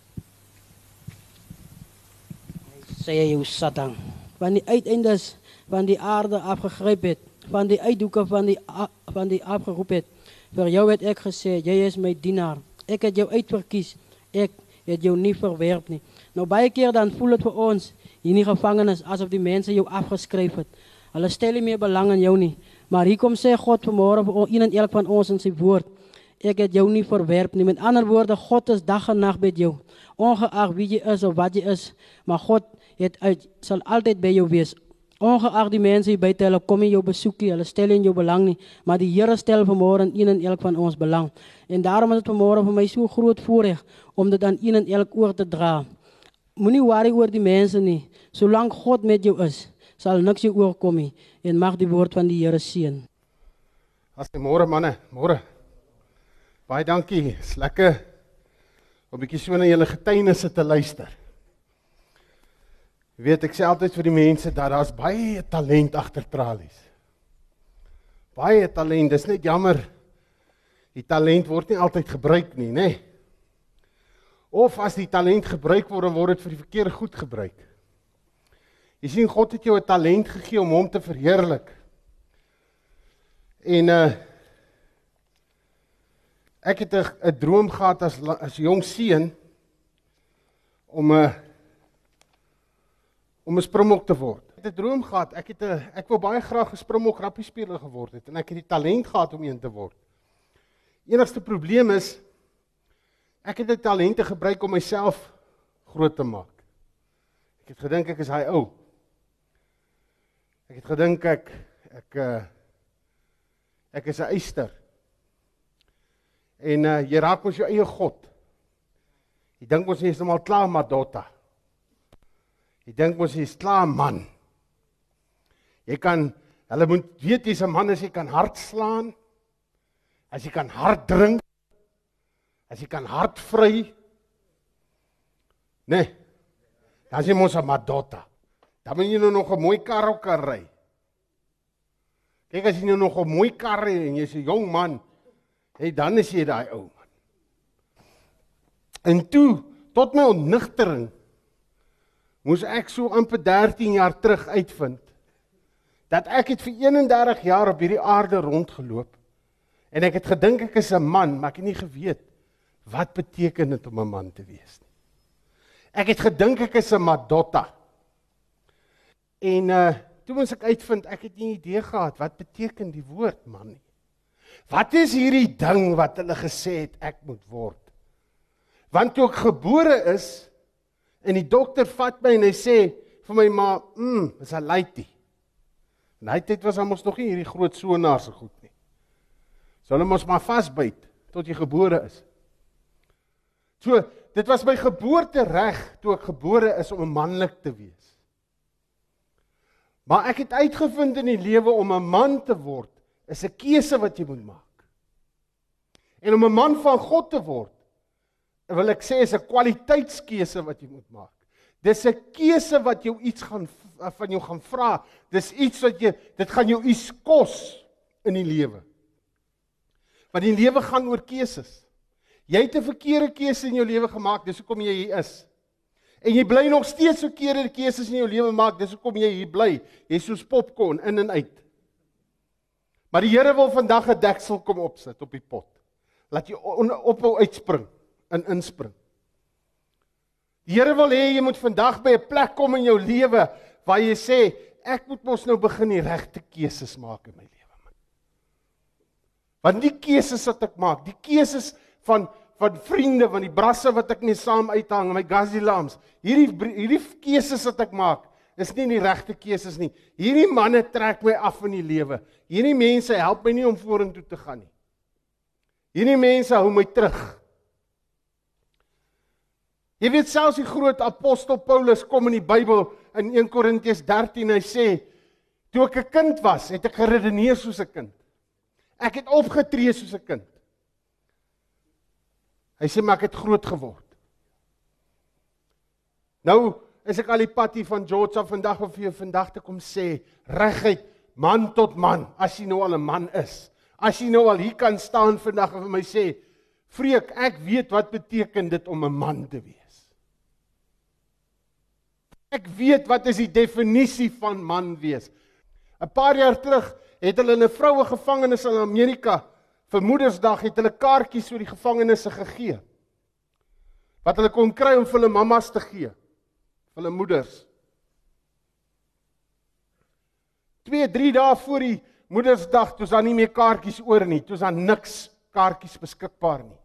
sê jy Satan, van die uiteindes van die aarde afgegryp het, van die uithoeke van die van die afgeroep het. Vir jou het ek gesê, jy is my dienaar. Ek het jou uitverkies. Ek het jou nie verwerp nie. Nou baie keer dan voel dit vir ons hier in die gevangenis asof die mense jou afgeskryf het. Hulle stel nie meer belang in jou nie. Maar hier kom sê God vanmôre vir een en elk van ons in sy woord. Ek het jou nie verwerp nie. Met ander woorde, God is dag en nag met jou. Ongeag wie jy is of wat jy is, maar God het uit sal altyd by jou wees. Ongeag die mense hier buite, hulle kom nie jou besoek nie, hulle stel nie jou belang nie, maar die Here stel vanmôre in een en elk van ons belang. En daarom is dit vanmôre vir my so groot voorreg om dit aan een en elk oor te dra. Moenie worry oor die mense nie. Solank God met jou is, sal niks jou oorkom nie en mag die woord van die Here seën. As jy môre manne, môre. Baie dankie. Dis lekker om 'n bietjie so na julle getuienisse te luister. Weet, ek sê altyd vir die mense dat daar's baie talent agter tralies. Baie talent, dis net jammer. Die talent word nie altyd gebruik nie, nê? Nee. Of as die talent gebruik word, dan word dit vir die verkeerde goed gebruik. Jy sien God het jou 'n talent gegee om hom te verheerlik. En uh ek het 'n droom gehad as as jong seun om 'n uh, om 'n springbok te word. Ek het 'n droom gehad. Ek het 'n ek wou baie graag 'n springbok rappiespeler geword het en ek het die talent gehad om een te word. Enigste probleem is ek het die talente gebruik om myself groot te maak. Ek het gedink ek is hy ou. Ek het gedink ek ek uh ek is 'n eyster. En uh jy raak mos jou eie god. Jy dink mos jy is almal klaar Madotta. Jy dink mos jy's klaar man. Jy kan hulle moet weet jy's 'n man as jy kan hard slaan. As jy kan hard drink. As jy kan hard vry. Nee. Dan is jy mos 'n Madotta. Dan moet jy nou nog 'n mooi kar ook kan ry. Kyk as jy nou nog 'n mooi kar het en jy's 'n jong man, hey, dan is jy daai ou man. En toe, tot my ontnigtering, moes ek so amper 13 jaar terug uitvind dat ek het vir 31 jaar op hierdie aarde rondgeloop en ek het gedink ek is 'n man, maar ek het nie geweet wat beteken dit om 'n man te wees nie. Ek het gedink ek is 'n madotta. En uh toe moes ek uitvind, ek het nie idee gehad wat beteken die woord man nie. Wat is hierdie ding wat hulle gesê het ek moet word? Want toe ek gebore is en die dokter vat my en hy sê vir my ma, "Mm, is 'n laitie." En hy tyd was hom ons nog nie hierdie groot sonaar se goed nie. So hulle mos maar vasbyt tot jy gebore is. So, dit was my geboorte reg toe ek gebore is om 'n manlik te wees. Maar ek het uitgevind in die lewe om 'n man te word is 'n keuse wat jy moet maak. En om 'n man van God te word, wil ek sê is 'n kwaliteitskeuse wat jy moet maak. Dis 'n keuse wat jou iets gaan van jou gaan vra. Dis iets wat jy dit gaan jou iets kos in die lewe. Want die lewe gaan oor keuses. Jy het 'n verkeerde keuse in jou lewe gemaak, dis hoekom jy hier is. En jy bly nog steeds verkeerde keuses in jou lewe maak. Dis hoekom jy hier bly. Jy's soos popcorn in en uit. Maar die Here wil vandag 'n deksel kom opsit op die pot. Laat jy ophou uitspring en inspring. Die Here wil hê jy moet vandag by 'n plek kom in jou lewe waar jy sê ek moet mos nou begin die regte keuses maak in my lewe. Want die keuses wat ek maak, die keuses van van vriende van die brasse wat ek net saam uithang my gazilams. Hierdie hierdie keuses wat ek maak, is nie die regte keuses nie. Hierdie manne trek my af in die lewe. Hierdie mense help my nie om vorentoe te gaan nie. Hierdie mense hou my terug. Jy weet selfs die groot apostel Paulus kom in die Bybel in 1 Korintiërs 13 hy sê toe ek 'n kind was, het ek geredeneer soos 'n kind. Ek het opgetree soos 'n kind. Hy sê maar ek het groot geword. Nou is ek al die pad hier van George af vandag om vir jou vandag te kom sê reguit man tot man as jy nou al 'n man is. As jy nou al hier kan staan vandag en vir my sê Freek, ek weet wat beteken dit om 'n man te wees. Ek weet wat is die definisie van man wees. 'n Paar jaar terug het hulle in 'n vroue gevangenis in Amerika vir Moedersdag het hulle kaartjies vir die gevangenes gegee. Wat hulle kon kry om vir hulle mammas te gee. Vir hulle moeders. 2, 3 dae voor die Moedersdag, toe is daar nie meer kaartjies oor nie. Toe is daar niks kaartjies beskikbaar nie.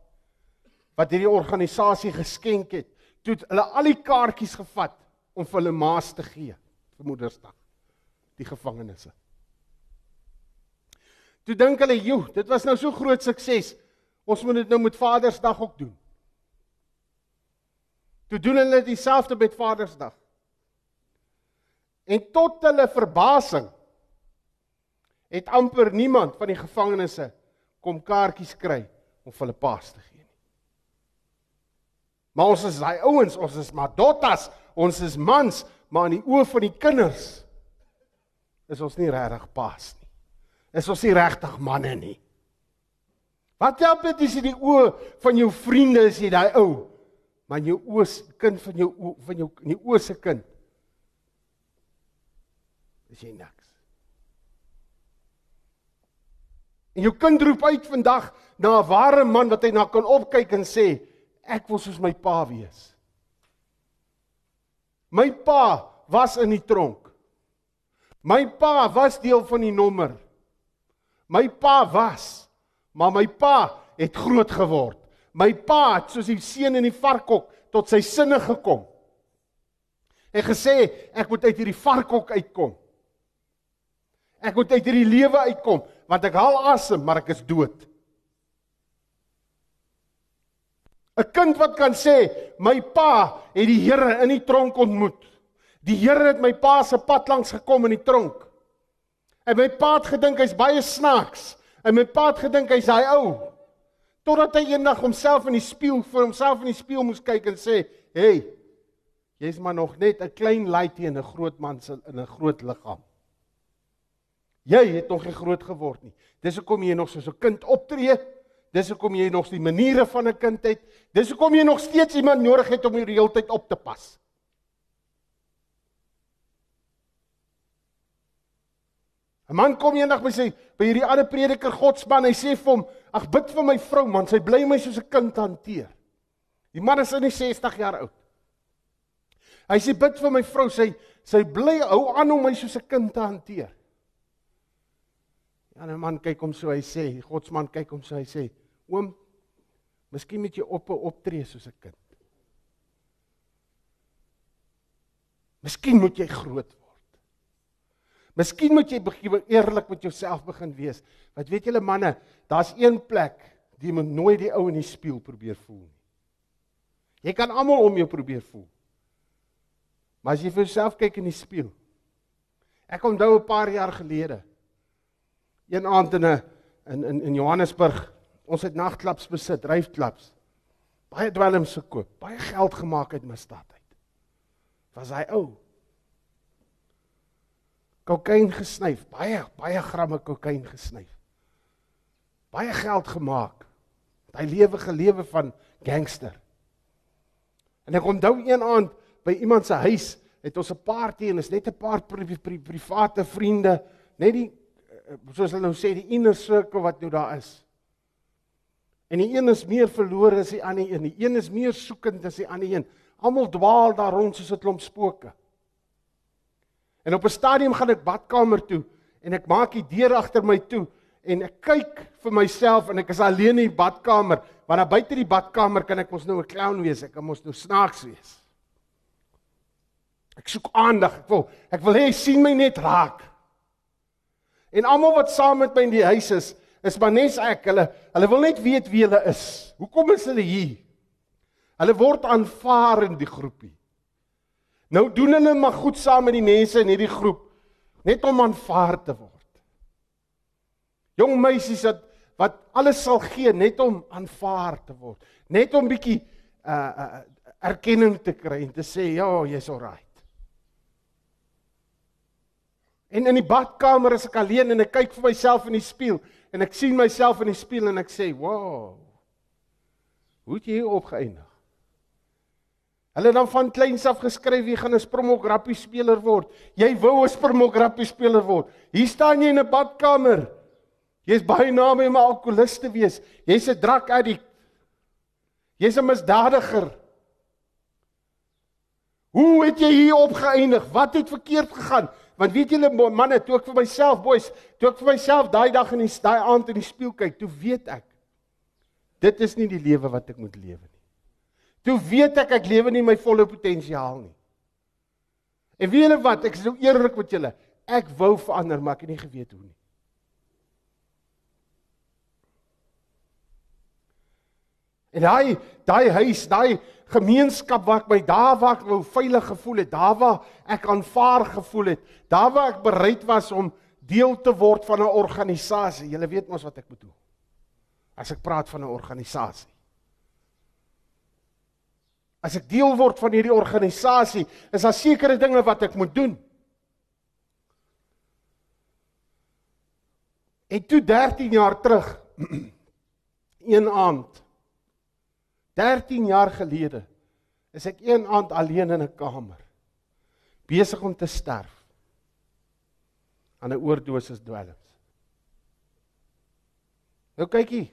Wat hierdie organisasie geskenk het, toe het hulle al die kaartjies gevat om vir hulle ma's te gee vir Moedersdag. die gevangenisse. Toe dink hulle, "Joe, dit was nou so groot sukses. Ons moet dit nou met Vadersdag ook doen." Toe doen hulle dieselfde met Vadersdag. En tot hulle verbasing het amper niemand van die gevangenes kom kaartjies kry om vir hulle paas te gee nie. Maar ons is daai ouens, ons is maar dottas, ons is mans, maar in die oë van die kinders is ons nie regtig paas nie. Is ons nie regtig manne nie. Wat help dit as jy die oë van jou vriende is jy daai ou, maar jou oë kind van jou oë van jou in die oë se kind is jy niks. En jou kind roep uit vandag na 'n ware man wat hy na kan opkyk en sê ek wil soos my pa wees. My pa was in die tronk. My pa was deel van die nommer. My pa was, maar my pa het groot geword. My pa het soos die seun in die varkhok tot sy sinne gekom. En gesê ek moet uit hierdie varkhok uitkom. Ek moet uit hierdie lewe uitkom want ek haal asem maar ek is dood. 'n Kind wat kan sê my pa het die Here in die tronk ontmoet. Die Here het my pa se pad langs gekom in die tronk. En my pa het gedink hy's baie snaaks. En my pa het gedink hy's hy ou. Totdat hy eendag homself in die spieël vir homself in die spieël moes kyk en sê, "Hey, jy's maar nog net 'n klein laaitjie in 'n groot man se in 'n groot liggaam." Jy het nog nie groot geword nie. Dis hoekom jy nog soos 'n kind optree. Dis hoekom jy nog die maniere van 'n kind het. Dis hoekom jy nog steeds iemand nodig het om jou die hele tyd op te pas. 'n Man kom eendag by sy by hierdie ander prediker Godsman, hy sê vir hom: "Ag bid vir my vrou man, sy bly my soos 'n kind hanteer." Die man is in die 60 jaar oud. Hy sê bid vir my vrou, sy sy bly hou aan om my soos 'n kind te hanteer. Ja, 'n man kyk hom so, hy sê, Godsman kyk hom so, hy sê: "Oom, miskien moet jy op optree soos 'n kind." Miskien moet jy groot Miskien moet jy begin eerlik met jouself begin wees. Wat weet julle manne, daar's een plek jy moet nooit die ou in die spieël probeer voel nie. Jy kan almal om jou probeer voel. Maar as jy vir jouself kyk in die spieël. Ek onthou 'n paar jaar gelede. Een aand in 'n in in Johannesburg, ons het nagklubs besit, ryfklubs. Baie dwelms gekoop, baie geld gemaak uit misdaad uit. Was hy ou? kokain gesnyf, baie baie gramme kokain gesnyf. Baie geld gemaak. Hy lewe gelewe van gangster. En ek onthou een aand by iemand se huis het ons 'n party en is net 'n paar pri, pri, pri, private vriende, net die eh, soos hulle nou sê die inner circle wat nou daar is. En die een is meer verlore as die ander een. Die een is meer soekend as die ander een. Almal dwaal daar rond soos 'n klomp spooke. En op 'n stadium gaan ek badkamer toe en ek maak die deur agter my toe en ek kyk vir myself en ek is alleen in die badkamer want daar buite die badkamer kan ek mos nou 'n clown wees, ek kan mos nou snaaks wees. Ek soek aandag, ek wil ek wil hê jy sien my net raak. En almal wat saam met my in die huis is, is maar net ek, hulle hulle wil net weet wie hulle is. Hoekom is hulle hier? Hulle word aanvaar in die groepie. Nou doen hulle maar goed saam met die mense in hierdie groep net om aanvaar te word. Jong meisies wat wat alles sal gee net om aanvaar te word, net om bietjie uh uh erkenning te kry en te sê ja, jy's alright. En in die badkamer is ek alleen en ek kyk vir myself in die spieël en ek sien myself in die spieël en ek sê, "Wow. Hoe het jy hier opgeëindig?" Hulle dan van kleins af geskryf jy gaan 'n spromokrappie speler word. Jy wou 'n spromokrappie speler word. Hier staan jy in 'n badkamer. Jy's baie naby om 'n alkoholist te wees. Jy's 'n drug addict. Jy's 'n misdadiger. Hoe het jy hier opgeëindig? Wat het verkeerd gegaan? Want weet julle manne, toe ek vir myself boys, toe ek vir myself daai dag in die daai aand in die spieël kyk, toe weet ek dit is nie die lewe wat ek moet lewe nie. Toe weet ek ek lewe nie my volle potensiaal nie. En weet julle wat? Ek is nou eerlik met julle. Ek wou verander, maar ek het nie geweet hoe nie. En daai daai huis, daai gemeenskap waar ek my daar waar ek wou veilig gevoel het, daar waar ek aanvaar gevoel het, daar waar ek bereid was om deel te word van 'n organisasie. Julle weet mos wat ek bedoel. As ek praat van 'n organisasie. As ek deel word van hierdie organisasie, is daar sekere dinge wat ek moet doen. En toe 13 jaar terug een aand 13 jaar gelede is ek een aand alleen in 'n kamer besig om te sterf aan 'n oordosis dwelms. Nou kykie.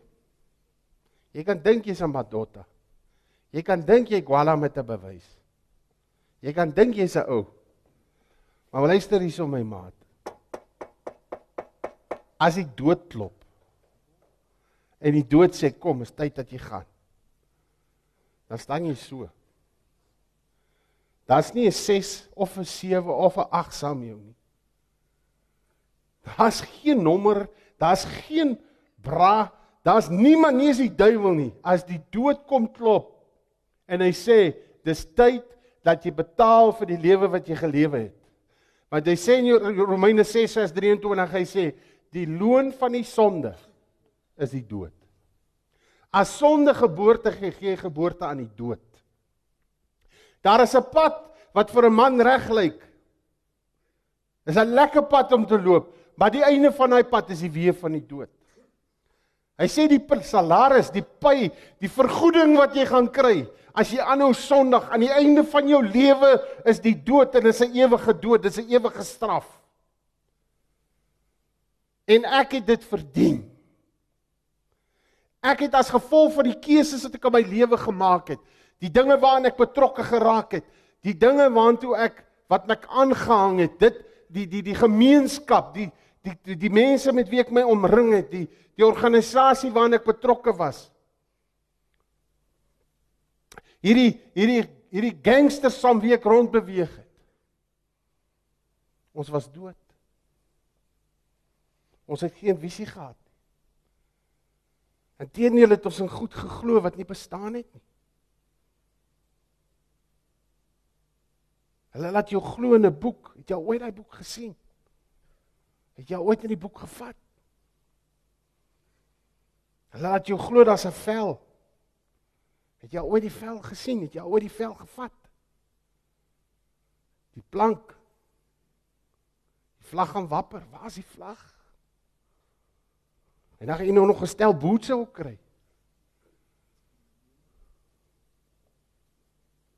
Jy kan dink jy's 'n madotta. Jy kan dink jy gwala met 'n bewys. Jy kan dink jy's 'n ou. Maar luister hierso my maat. As ek dood klop en die dood sê kom, is tyd dat jy gaan dan staan jy so. Daar's nie 'n 6 of 'n 7 of 'n 8 saam jou nie. Daar's geen nommer, daar's geen bra, daar's niemand nie is die duiwel nie. As die dood kom klop en hy sê dis tyd dat jy betaal vir die lewe wat jy gelewe het. Want hy sê in Romeine 6:23 hy sê die loon van die sonde is die dood. As sonde geboorte gee, gee geboorte aan die dood. Daar is 'n pad wat vir 'n man reg lyk. Dis 'n lekker pad om te loop, maar die einde van daai pad is die weë van die dood. Hy sê die salaris, die pay, die vergoeding wat jy gaan kry as jy aanhou sondig aan die einde van jou lewe is die dood en dit is 'n ewige dood, dit is 'n ewige straf. En ek het dit verdien. Ek het as gevolg van die keuses wat ek in my lewe gemaak het, die dinge waaraan ek betrokke geraak het, die dinge waartoe ek wat ek aangehang het, dit die die die gemeenskap, die die die, die mense met wie ek my omring het, die die organisasie waaraan ek betrokke was. Hierdie hierdie hierdie gangsters saam wie ek rond beweeg het. Ons was dood. Ons het geen visie gehad. Inteendeel het ons in goed geglo wat nie bestaan het nie. Hulle laat jou glo in 'n boek. Het jy ooit daai boek gesien? Het jy ooit in die boek gevat? Hulle laat jou glo daar's 'n vel. Het jy ooit die vel gesien? Het jy ooit die vel gevat? Die plank. Die vlag gaan wapper. Waar is die vlag? En dan gaan jy nou nog gestel boetse ook kry.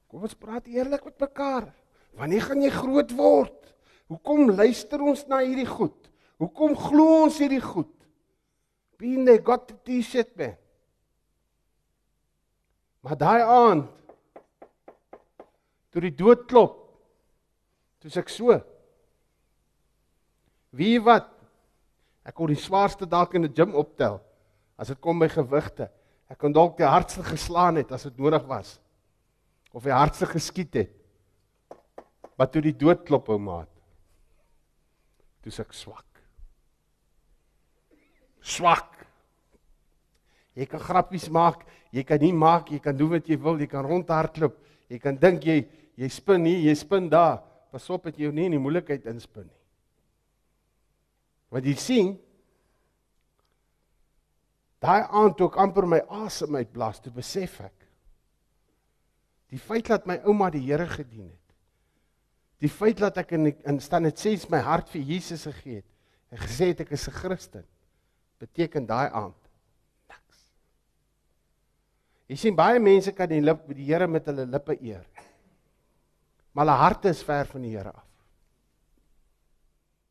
Kom ons praat eerlik met mekaar. Wanneer gaan jy groot word? Hoekom luister ons na hierdie goed? Hoekom glo ons hierdie goed? Being they got the t-shirt man. Maar daai aand toe die dood klop, toe ek so. Wie wat Ek kon die swaarste dalk in die gym optel as dit kom by gewigte. Ek kon dalk die hardste geslaan het as dit nodig was. Of die hardste geskiet het. Maar toe die dood klop ou maat. Toe ek swak. Swak. Jy kan grappies maak, jy kan nie maak, jy kan doen wat jy wil, jy kan rondhardloop, jy kan dink jy jy spin hier, jy spin daar. Pas op dat jy jou nie in die moeilikheid inspin nie. Want jy sien daai aand toe ek amper my asem uitblaas, toe besef ek die feit dat my ouma die Here gedien het. Die feit dat ek in in staan het sê my hart vir Jesus gegee het en gesê het ek is 'n Christen beteken daai aand niks. Jy sien baie mense kan die lip die Here met hulle lippe eer. Maar hulle harte is ver van die Here af.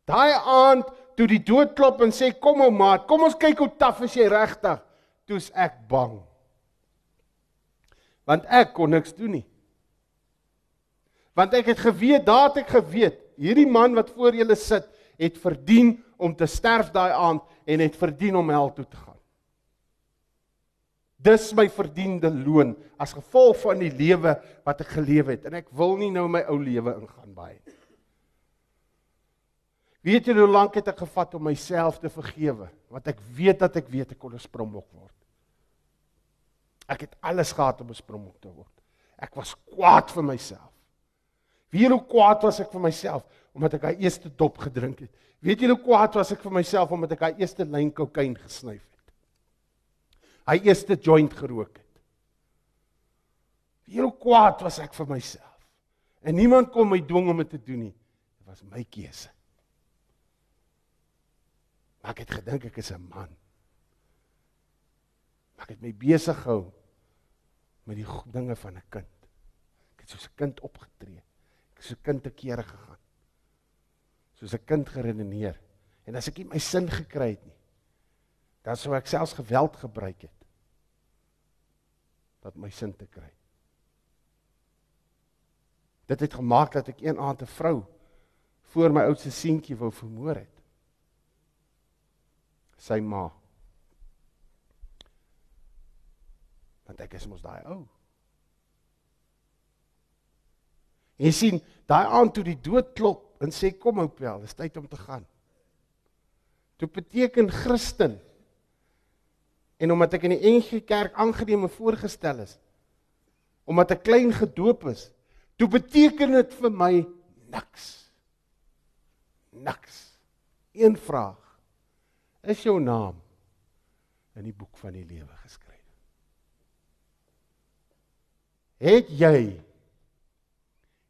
Daai aand toe die dood klop en sê kom ou maat, kom ons kyk hoe taaf is jy regtig. Toe's ek bang. Want ek kon niks doen nie. Want ek het geweet, daar het ek geweet, hierdie man wat voor julle sit, het verdien om te sterf daai aand en het verdien om hel toe te gaan. Dis my verdiende loon as gevolg van die lewe wat ek geleef het en ek wil nie nou my ou lewe ingaan baie nie. Weet julle hoe lank het ek gevat om myself te vergewe? Want ek weet dat ek weet ek kon 'n springbok word. Ek het alles gehad om 'n springbok te word. Ek was kwaad vir myself. Julle hoe kwaad was ek vir myself omdat ek daai eerste dop gedrink het? Weet julle hoe kwaad was ek vir myself omdat ek daai eerste lyn kokain gesnyf het? Hy eerste joint gerook het. Julle hoe kwaad was ek vir myself? En niemand kon my dwing om dit te doen nie. Dit was my keuse. Maar ek het gedink ek is 'n man. Maar ek het my besig gehou met die dinge van 'n kind. Ek het soos 'n kind opgetree. Ek het soos 'n kind te kere gegaan. Soos 'n kind geredeneer. En as ek nie my sin gekry het nie, dan sou ek selfs geweld gebruik het dat my sin te kry. Dit het gemaak dat ek een aand 'n vrou voor my oudste seentjie wou vermoor het. Sy ma. Want ek is mos daai ou. En sien, daai aand toe die dood klop en sê kom ou pel, dis tyd om te gaan. Dit beteken Christen. En omdat ek in die NG Kerk aangeneem en voorgestel is, omdat ek klein gedoop is, toe beteken dit vir my niks. Niks. Een vraag. Is jou naam in die boek van die lewe geskryf? Het jy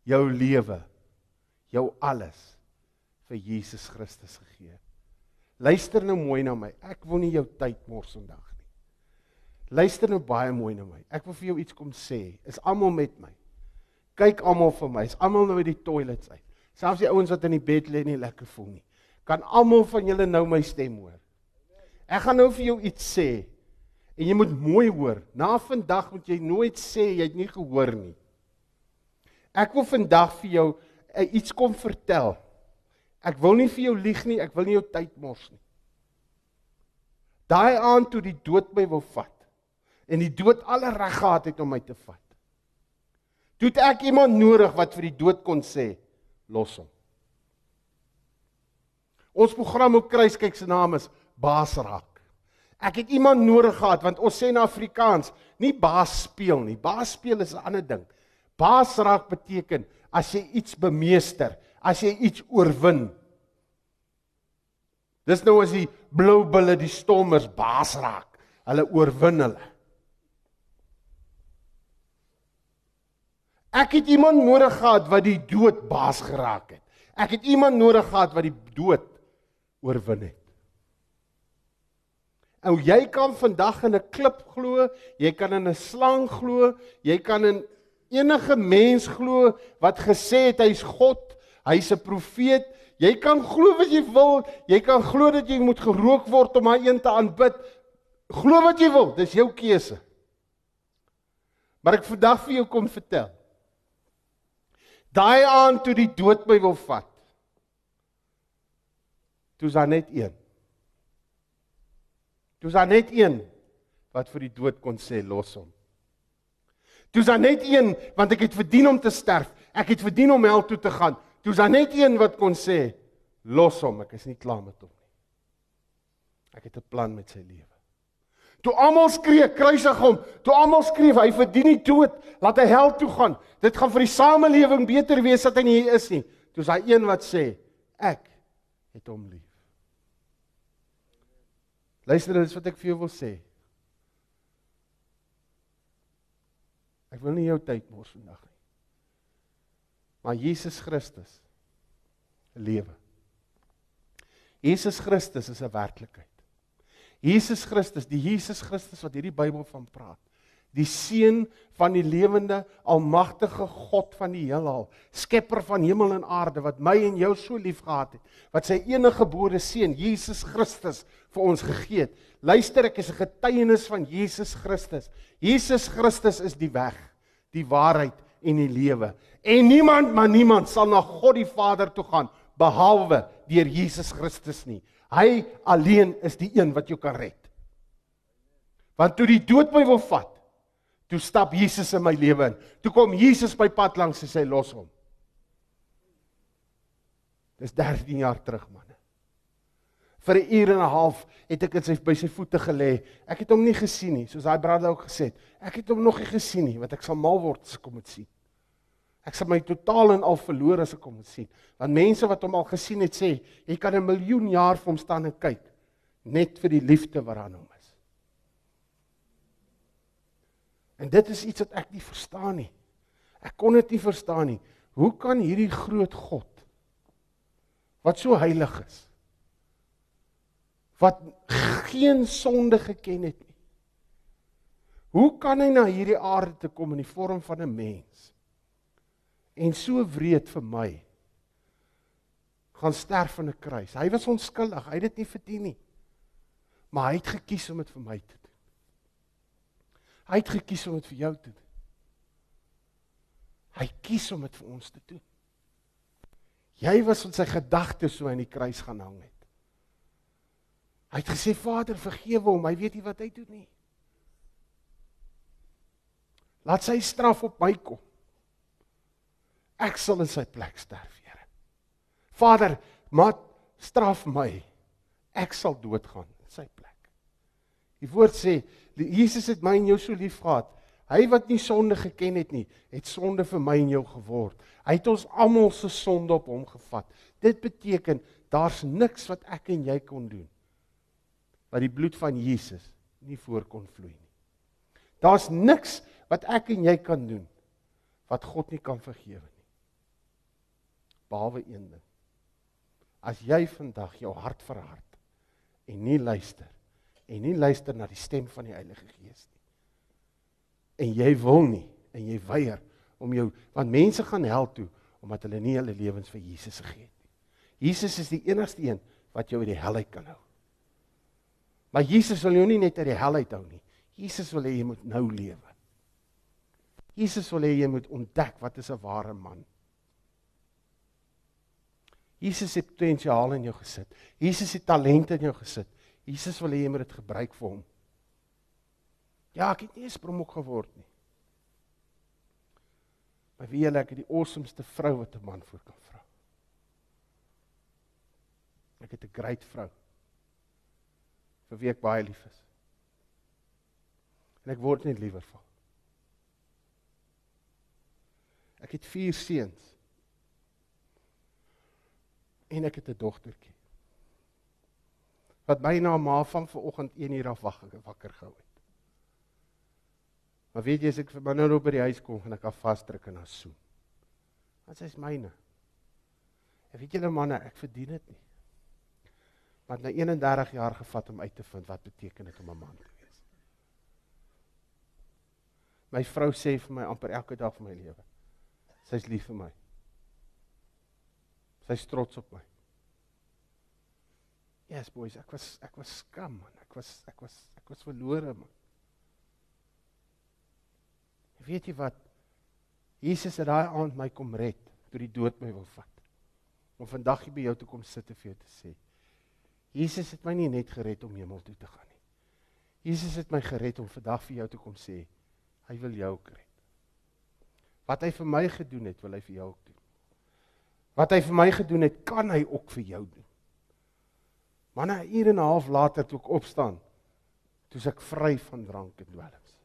jou lewe, jou alles vir Jesus Christus gegee? Luister nou mooi na my. Ek wil nie jou tyd mors vandag nie. Luister nou baie mooi na my. Ek wil vir jou iets kom sê. Is almal met my? Kyk almal vir my. Is almal nou uit die toilets uit? Selfs die ouens wat in die bed lê nie lekker voel nie. Kan almal van julle nou my stem hoor? Ek gaan nou vir jou iets sê. En jy moet mooi hoor. Na vandag moet jy nooit sê jy het nie gehoor nie. Ek wil vandag vir jou uh, iets kom vertel. Ek wil nie vir jou lieg nie, ek wil nie jou tyd mors nie. Daai aand toe die dood my wou vat en die dood alle reg gehad het om my te vat. Toe het ek iemand nodig wat vir die dood kon sê, los hom. Ons program op Kruiskyk se naam is Baasraak. Ek het iemand nodig gehad want ons sê in Afrikaans nie baas speel nie. Baas speel is 'n ander ding. Baasraak beteken as jy iets bemeester, as jy iets oorwin. Dis nou as die blou bulle die stommers baas raak. Hulle oorwin hulle. Ek het iemand nodig gehad wat die dood baas geraak het. Ek het iemand nodig gehad wat die dood oorwin het. Ou jy kan vandag in 'n klip glo, jy kan in 'n slang glo, jy kan in enige mens glo wat gesê het hy's God, hy's 'n profeet. Jy kan glo wat jy wil, jy kan glo dat jy moet gerook word om maar een te aanbid. Glo wat jy wil, dis jou keuse. Maar ek vandag vir jou kom vertel. Daai aand toe die dood my wil vat. Toe's daar net een. Toe's daar net een wat vir die dood kon sê los hom. Toe's daar net een want ek het verdien om te sterf. Ek het verdien om hel toe te gaan. Toe's daar net een wat kon sê los hom, ek is nie klaar met hom nie. Ek het 'n plan met sy lewe. Toe almal skree, kruisig hom. Toe almal skreef, hy verdien nie dood, laat hy hel toe gaan. Dit gaan vir die samelewing beter wees dat hy nie hier is nie. Toe's daar een wat sê, ek het hom lief. Luister, dit is wat ek vir jou wil sê. Ek wil nie jou tyd mors vandag nie. Maar Jesus Christus lewe. Jesus Christus is 'n werklikheid. Jesus Christus, die Jesus Christus wat hierdie Bybel van praat. Die seun van die lewende almagtige God van die heelal, skepper van hemel en aarde wat my en jou so liefgehad het, wat sy enige gebore seun Jesus Christus vir ons gegee het. Luister, ek is 'n getuienis van Jesus Christus. Jesus Christus is die weg, die waarheid en die lewe. En niemand, maar niemand sal na God die Vader toe gaan behalwe deur Jesus Christus nie. Hy alleen is die een wat jou kan red. Want toe die dood my wil vat, toe stap Jesus in my lewe in. Toe kom Jesus by pad langs en sê los hom. Dis 13 jaar terug manne. Vir 'n uur en 'n half het ek in sy by sy voete gelê. Ek het hom nie gesien nie, soos daai broeder ook gesê het. Ek het hom nog nie gesien nie, want ek sal mal word as ek hom moet sien. Ek sal my totaal en al verloor as ek hom moet sien. Want mense wat hom al gesien het sê, jy kan 'n miljoen jaar vir hom staan en kyk net vir die liefde wat aan hom is. En dit is iets wat ek nie verstaan nie. Ek kon dit nie verstaan nie. Hoe kan hierdie groot God wat so heilig is wat geen sonde geken het nie. Hoe kan hy na hierdie aarde te kom in die vorm van 'n mens en so wreed vir my gaan sterf aan 'n kruis. Hy was onskuldig, hy het dit nie verdien nie. Maar hy het gekies om dit vir my te. Hy het gekies om dit vir jou te doen. Hy kies om dit vir ons te doen. Jy was in sy gedagtes so aan die kruis gaan hang het. Hy het gesê Vader, vergewe hom, hy weet nie wat hy doen nie. Laat sy straf op my kom. Ek sal in sy plek sterf, Here. Vader, maak straf my. Ek sal doodgaan in sy plek. Die woord sê, Jesus het my en jou so lief gehad. Hy wat nie sonde geken het nie, het sonde vir my en jou geword. Hy het ons almal se sonde op hom gevat. Dit beteken daar's niks wat ek en jy kon doen wat die bloed van Jesus nie voor kon vloei nie. Daar's niks wat ek en jy kan doen wat God nie kan vergewe nie. Behalwe een ding. As jy vandag jou hart verhard en nie luister en nie luister na die stem van die Heilige Gees nie. En jy wil nie en jy weier om jou want mense gaan hel toe omdat hulle nie hulle lewens vir Jesus gegee het nie. Jesus is die enigste een wat jou uit die hel uit kan hou. Maar Jesus wil jou nie net uit die hel uit hou nie. Jesus wil hê jy moet nou lewe. Jesus wil hê jy moet ontdek wat is 'n ware man. Jesus het potensiaal in jou gesit. Jesus het talente in jou gesit. Jesus wil hê jy moet dit gebruik vir hom. Ja, ek het nie eens promok geword nie. Maar wie julle ek het die awesomeste vrou wat 'n man voor kan vra. Ek het 'n great vrou vir wie ek baie lief is. En ek word net liewer van. Ek het 4 seuns. En ek het 'n dogtertjie. Wat my na ma van vanoggend 1 uur af wakker wakker gehou het. Maar weet jy as ek vir my nou by die huis kom en ek af vasdruk en haar soen. Want sy is myne. En weet julle manne, ek verdien dit nie. Maar na 31 jaar gevat om uit te vind wat beteken dit om 'n man te wees. My vrou sê vir my amper elke dag van my lewe. Sy's lief vir my. Sy's trots op my. Yes boys, ek was ek was skam man. Ek was ek was ek was verlore man. Weet jy wat? Jesus het daai aand my kom red toe die dood my wil vat. Om vandag hier by jou te kom sit en vir jou te sê. Jesus het my nie net gered om hemel toe te gaan nie. Jesus het my gered om vandag vir jou te kom sê hy wil jou red. Wat hy vir my gedoen het, wil hy vir jou ook doen. Wat hy vir my gedoen het, kan hy ook vir jou doen. Maar na 'n uur en 'n half later toe ek opstaan, toe's ek vry van drank en dwelms.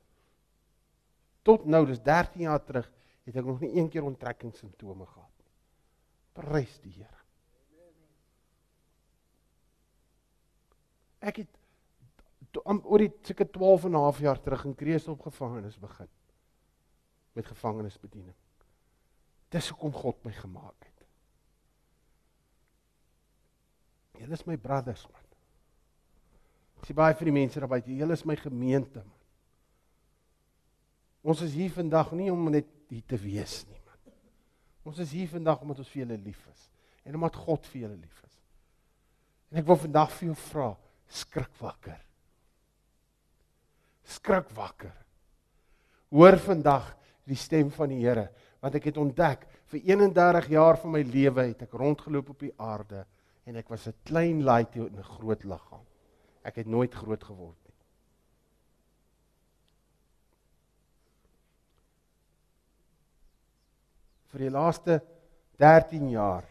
Tot nou, dis 13 jaar terug, het ek nog nie een keer onttrekkingssimptome gehad nie. Prys die Here. Ek het oor die seker 12 en 'n half jaar terug in Kreeusop gevangenis begin met gevangenisbediening. Dis hoekom God my gemaak het. Julle is my brothers man. Ek sê baie vir die mense daar buite, julle is my gemeente man. Ons is hier vandag nie om net hier te wees nie man. Ons is hier vandag omdat ons vir julle lief is en omdat God vir julle lief is. En ek wil vandag vir jou vra, skrik wakker. Skrik wakker. Hoor vandag die stem van die Here, want ek het ontdek vir 31 jaar van my lewe het ek rondgeloop op die aarde en ek was 'n klein laaitjie in 'n groot liggaam. Ek het nooit groot geword nie. Vir die laaste 13 jaar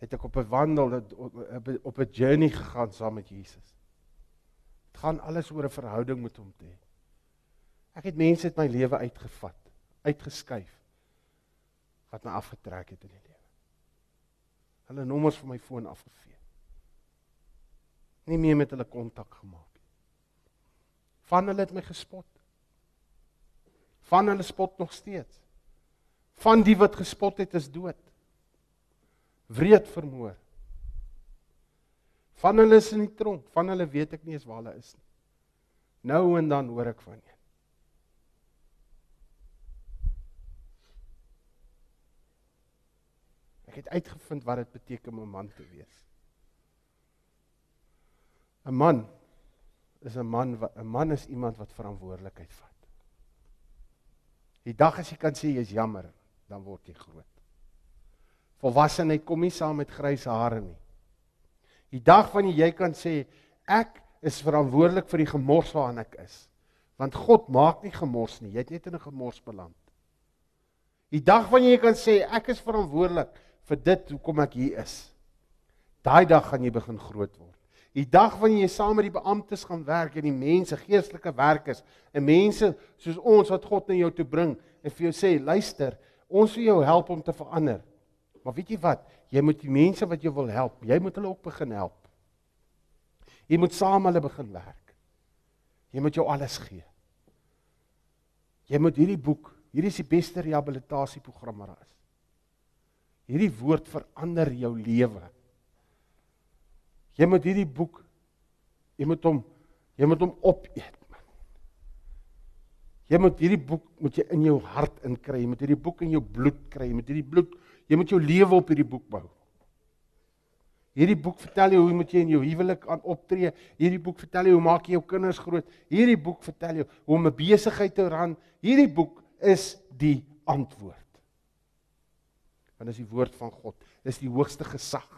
het ek op 'n wandel op 'n journey gegaan saam met Jesus. Dit gaan alles oor 'n verhouding met hom te hê. Ek het mense uit my lewe uitgevat, uitgeskuif wat my afgetrek het in die lewe. Hulle nommers van my foon afgevee. Nie meer met hulle kontak gemaak nie. Van hulle het my gespot. Van hulle spot nog steeds. Van die wat gespot het is dood. Wreed vermoor. Van hulle is in die tronk, van hulle weet ek nie eens waar hulle is nie. Nou en dan hoor ek van een. Ek het uitgevind wat dit beteken om 'n man te wees. 'n Man is 'n man wat 'n man is iemand wat verantwoordelikheid vat. Die dag as jy kan sê jy's jammer, dan word jy groot. Volwassenheid kom nie saam met grys hare nie. Die dag wanneer jy kan sê ek is verantwoordelik vir die gemors waarin ek is. Want God maak nie gemors nie. Jy het net in 'n gemors beland. Die dag wanneer jy kan sê ek is verantwoordelik vir dit hoekom ek hier is. Daai dag gaan jy begin groot word. Die dag wanneer jy saam met die beamptes gaan werk en die mense geestelike werkers en mense soos ons wat God na jou toe bring en vir jou sê luister, ons wil jou help om te verander. Maar weet jy wat? Jy moet die mense wat jy wil help, jy moet hulle ook begin help. Jy moet saam hulle begin werk. Jy moet jou alles gee. Jy moet hierdie boek, hierdie is die beste rehabilitasieprogram wat daar is. Hierdie woord verander jou lewe. Jy moet hierdie boek jy moet hom jy moet hom opeet. Jy moet hierdie boek moet jy in jou hart inkry. Jy moet hierdie boek in jou bloed kry. Jy moet hierdie bloed jy moet jou lewe op hierdie boek bou. Hierdie boek vertel jou hoe moet jy in jou huwelik aan optree. Hierdie boek vertel jou hoe maak jy jou kinders groot. Hierdie boek vertel jou hoe om 'n besigheid te ran. Hierdie boek is die antwoord want dis die woord van God. Dis die hoogste gesag.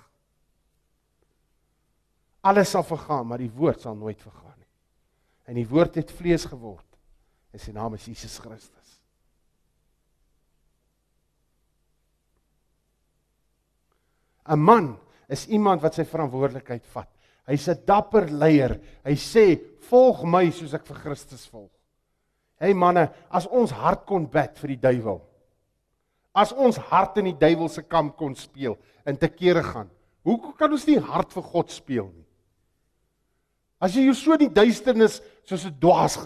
Alles sal vergaan, maar die woord sal nooit vergaan nie. En die woord het vlees geword. En sy naam is Jesus Christus. ‘n Man is iemand wat sy verantwoordelikheid vat. Hy's 'n dapper leier. Hy sê, "Volg my soos ek vir Christus volg." Hey manne, as ons hart kon bid vir die duiwel, As ons hart in die duiwel se kamp kon speel en te kere gaan, hoe kan ons nie hart vir God speel nie? As jy so in die duisternis soos 'n dwaas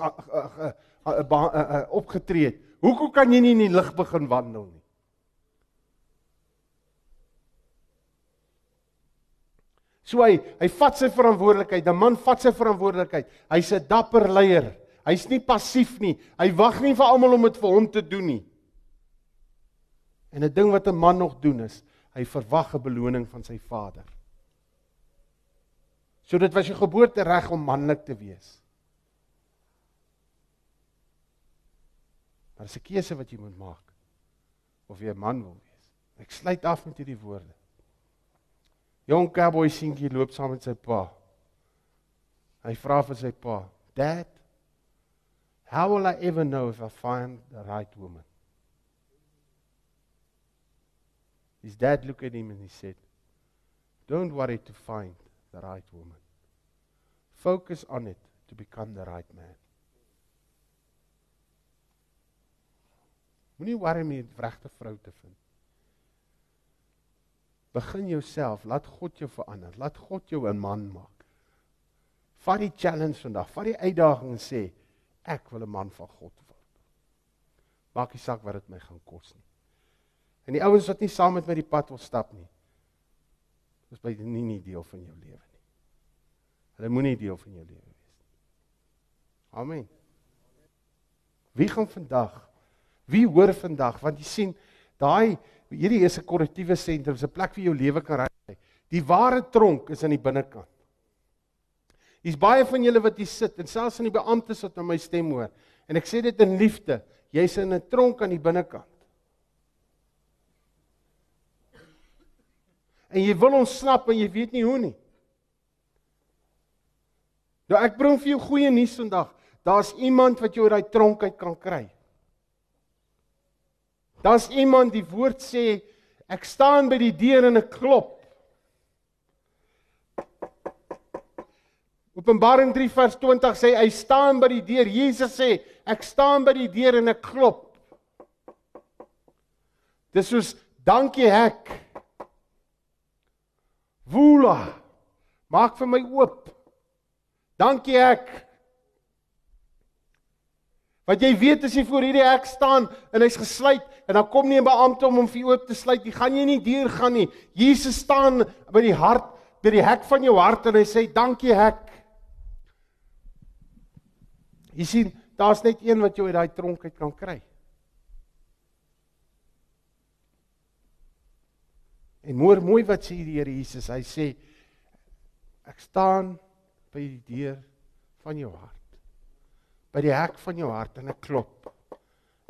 opgetree het, hoekom kan jy nie in die lig begin wandel nie? So hy hy vat sy verantwoordelikheid, 'n man vat sy verantwoordelikheid. Hy's 'n dapper leier. Hy's nie passief nie. Hy wag nie vir almal om dit vir hom te doen nie. En 'n ding wat 'n man nog doen is, hy verwag 'n beloning van sy vader. So dit was jou geboortereg om manlik te wees. Maar dis 'n keuse wat jy moet maak of jy 'n man wil wees. Ek sluit af met hierdie woorde. Jong cowboy seentjie loop saam met sy pa. Hy vra vir sy pa: "Dad, how will I ever know if I find the right woman?" His dad looked at him and he said, Don't worry to find the right woman. Focus on it to become the right man. Moenie worry om die regte vrou te vind. Begin jouself, laat God jou verander. Laat God jou 'n man maak. Vat die challenge vandag, vat die uitdaging en sê ek wil 'n man van God word. Maak nie saak wat dit my gaan kos nie. En die ouens wat nie saam met my die pad wil stap nie. Dis by nie nie deel van jou lewe nie. Hulle moenie deel van jou lewe wees nie. Amen. Wie gaan vandag? Wie hoor vandag? Want jy sien, daai hierdie is 'n korrektiewe sentrum, 'n plek vir jou lewe kan ry. Die ware tronk is aan die binnekant. Hier's baie van julle wat hier sit en selfs aan die beamptes wat na my stem hoor. En ek sê dit in liefde. Jy's in 'n tronk aan die binnekant. en jy wil ontsnap en jy weet nie hoe nie. Nou ek bring vir jou goeie nuus vandag. Daar's iemand wat jou uit daai tronk uit kan kry. Daar's iemand die woord sê ek staan by die deur en ek klop. Openbaring 3 vers 20 sê hy staan by die deur. Jesus sê ek staan by die deur en ek klop. Dis soos dankie hek. Woela. Maak vir my oop. Dankie hek. Want jy weet as jy voor hierdie hek staan en hy's gesluit en dan kom nie 'n beampte om hom vir jou oop te sluit nie, gaan jy nie deur gaan nie. Jesus staan by die hart, by die hek van jou hart en hy sê dankie hek. Jy sien, daar's net een wat jou uit daai tronk uit kan kry. En mooi mooi wat sê die Here Jesus, hy sê ek staan by die deur van jou hart. By die hek van jou hart en ek klop.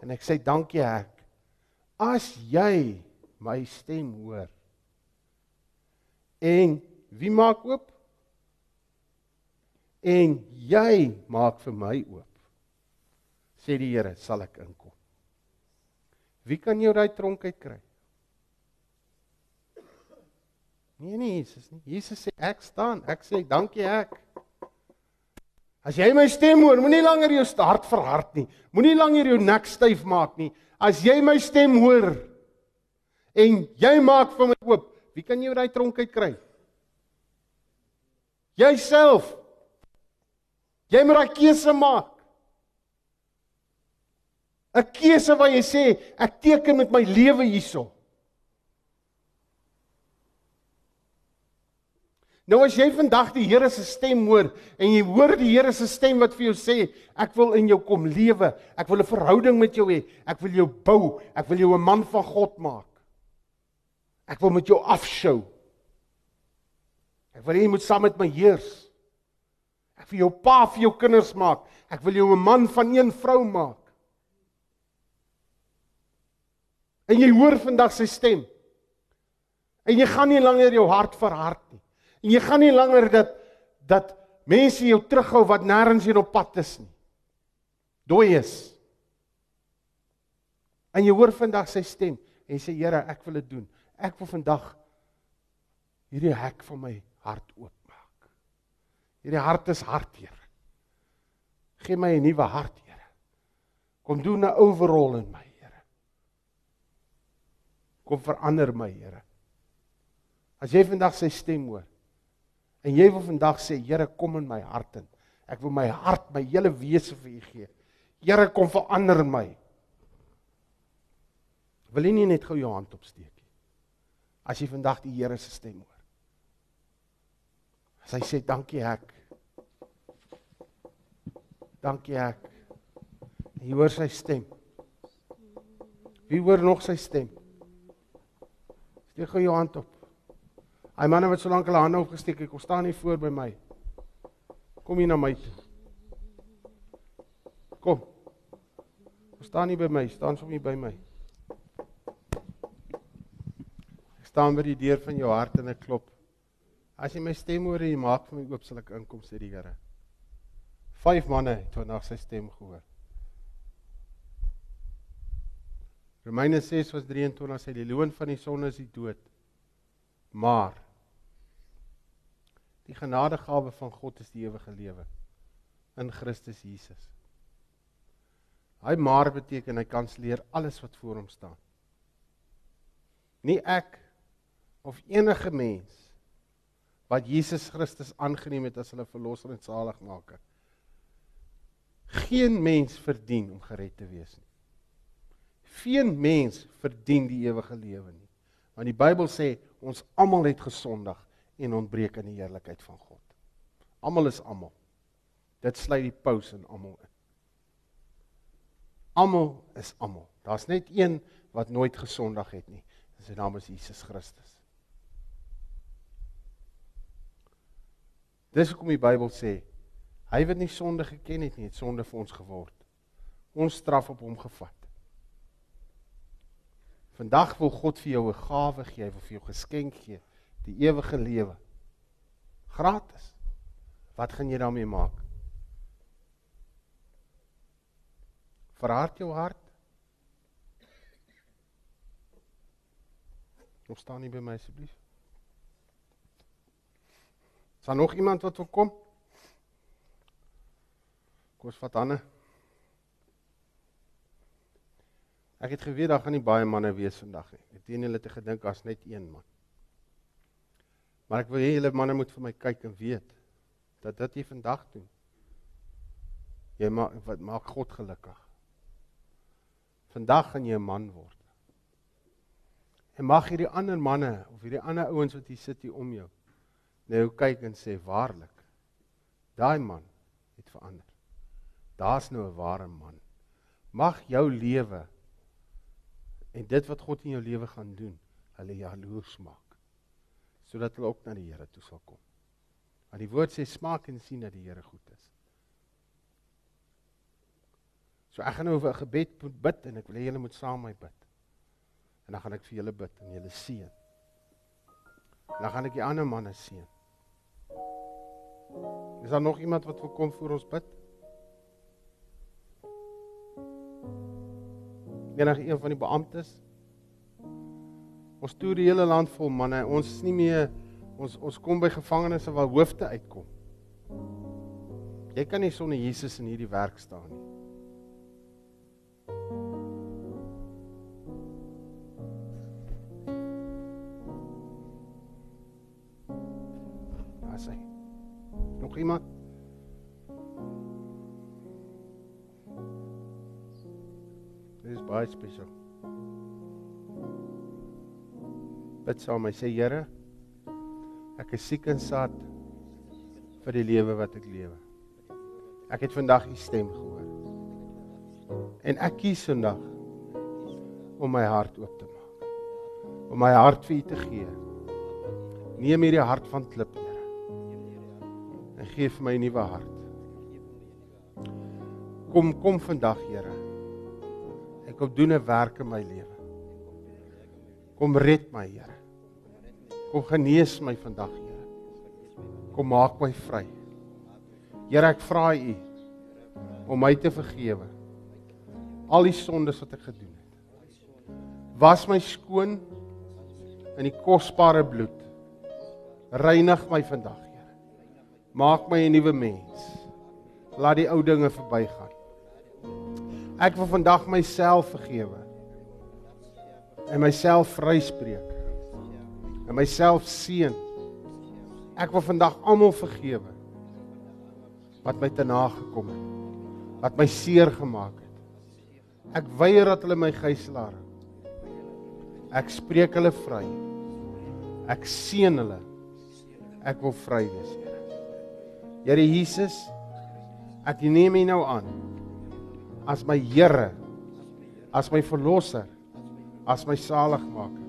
En ek sê dankie hek. As jy my stem hoor. En wie maak oop? En jy maak vir my oop. Sê die Here, sal ek inkom. Wie kan jou daai tronk uit kry? Nee nee Jesus nie. Jesus sê ek staan. Ek sê dankie ek. As jy my stem hoor, moenie langer jou hart verhard nie. Moenie langer jou nek styf maak nie. As jy my stem hoor en jy maak vir my oop, wie kan jou daai tronk uit kry? Jouself. Jy moet daai keuse maak. 'n Keuse waar jy sê ek teken met my lewe hierso. Nou as jy vandag die Here se stem hoor en jy hoor die Here se stem wat vir jou sê ek wil in jou kom lewe, ek wil 'n verhouding met jou hê, ek wil jou bou, ek wil jou 'n man van God maak. Ek wil met jou afskou. Ek wil hê jy moet saam met my heers. Ek wil jou pa vir jou kinders maak. Ek wil jou 'n man van een vrou maak. En jy hoor vandag sy stem. En jy gaan nie langer jou hart verhard nie. En jy gaan nie langer dat dat mense jou terughou wat nêrens heen op pad is nie. Dooi is. En jy hoor vandag sy stem en sê Here, ek wil dit doen. Ek wil vandag hierdie hek van my hart oopmaak. Hierdie hart is hard, Here. Gee my 'n nuwe hart, Here. Kom doen 'n overrol in my, Here. Kom verander my, Here. As jy vandag sy stem hoor, En jy wil vandag sê, Here, kom in my hart in. Ek wil my hart, my hele wese vir U gee. Here, kom verander my. Wil jy nie net gou jou hand opsteek nie? As jy vandag die Here se stem hoor. As hy sê dankie ek. Dankie ek. Jy hoor sy stem. Wie hoor nog sy stem? Steek gou jou hand op. Hy manne wat so lank hulle hande opgesteek het, kom staan hier voor by my. Kom hier na my toe. Kom. Kom staan hier by my, staan sommer hier by my. Ek staan by die deur van jou hart en ek klop. As jy my stem hoor en jy maak vir my oop, sal ek inkom sê die Here. Vyf manne het vandag sy stem gehoor. Romeine 6 vers 23 sê die loon van die sonde is die dood. Maar Die genadegawe van God is die ewige lewe in Christus Jesus. Hy maar beteken hy kanselleer alles wat voor hom staan. Nie ek of enige mens wat Jesus Christus aangeneem het as hulle verlosser en saligmaker. Geen mens verdien om gered te wees nie. Geen mens verdien die ewige lewe nie. Want die Bybel sê ons almal het gesondig en ontbreek in die heerlikheid van God. Almal is almal. Dit sluit die paus in almal in. Almal is almal. Daar's net een wat nooit gesondig het nie. Sy naam is Jesus Christus. Dis hoekom die Bybel sê hy wat nie sonde geken het nie, het sonde vir ons geword. Ons straf op hom gevat. Vandag wil God vir jou 'n gawe gee, hy wil vir jou geskenk gee die ewige lewe. Gratis. Wat gaan jy daarmee maak? Verhard jou hart. Kom staan nie by my asseblief. Is daar nog iemand wat wil kom? Kom ons vat Hanne. Ek het geweet daar gaan nie baie manne wees vandag nie. Ek het teen hulle te gedink as net een man. Maar ek wil hê julle manne moet vir my kyk en weet dat dit jy vandag doen. Jy maak wat maak God gelukkig. Vandag gaan jy 'n man word. En mag hierdie ander manne of hierdie ander ouens wat hier sit hier om jou nou kyk en sê waarlik daai man het verander. Daar's nou 'n ware man. Mag jou lewe en dit wat God in jou lewe gaan doen, hulle jaloers maak. Sodat hulle ook na die Here toe sal kom. Want die woord sê smaak en sien dat die Here goed is. So ek gaan nou 'n gebed bid en ek wil hê julle moet saam met my bid. En dan gaan ek vir julle bid en julle seën. Dan gaan ek die ander manne seën. Is daar nog iemand wat wil kom vir ons bid? Enige een van die beamptes? Ons toer die hele land vol manne. Ons is nie meer ons ons kom by gevangenes waar hoofde uitkom. Jy kan nie sonder Jesus in hierdie werk staan nie. Daar sê. Nog iemand? Dit is baie spesiaal. Bid saam my sê Here, ek is siek en sad vir die lewe wat ek lewe. Ek het vandag u stem gehoor. En ek kies vandag om my hart oop te maak. Om my hart vir u te gee. Neem hierdie hart van klip, Here. En gee vir my 'n nuwe hart. Kom kom vandag, Here. Ek kom doen 'n werk in my lewe. Kom red my, Here. Kom genees my vandag, Here. Kom maak my vry. Here, ek vra U om my te vergewe. Al die sondes wat ek gedoen het. Was my skoon in die kosbare bloed. Reinig my vandag, Here. Maak my 'n nuwe mens. Laat die ou dinge verbygaan. Ek wil vandag myself vergewe. En myself vryspreek. En myself seën. Ek wil vandag almal vergewe wat my te na gekom het. Wat my seer gemaak het. Ek weier dat hulle my gijslaar. Ek spreek hulle vry. Ek seën hulle. Ek wil vry wees, Here. Here Jesus, ek neem U nou aan as my Here, as my verlosser, as my saligmaker.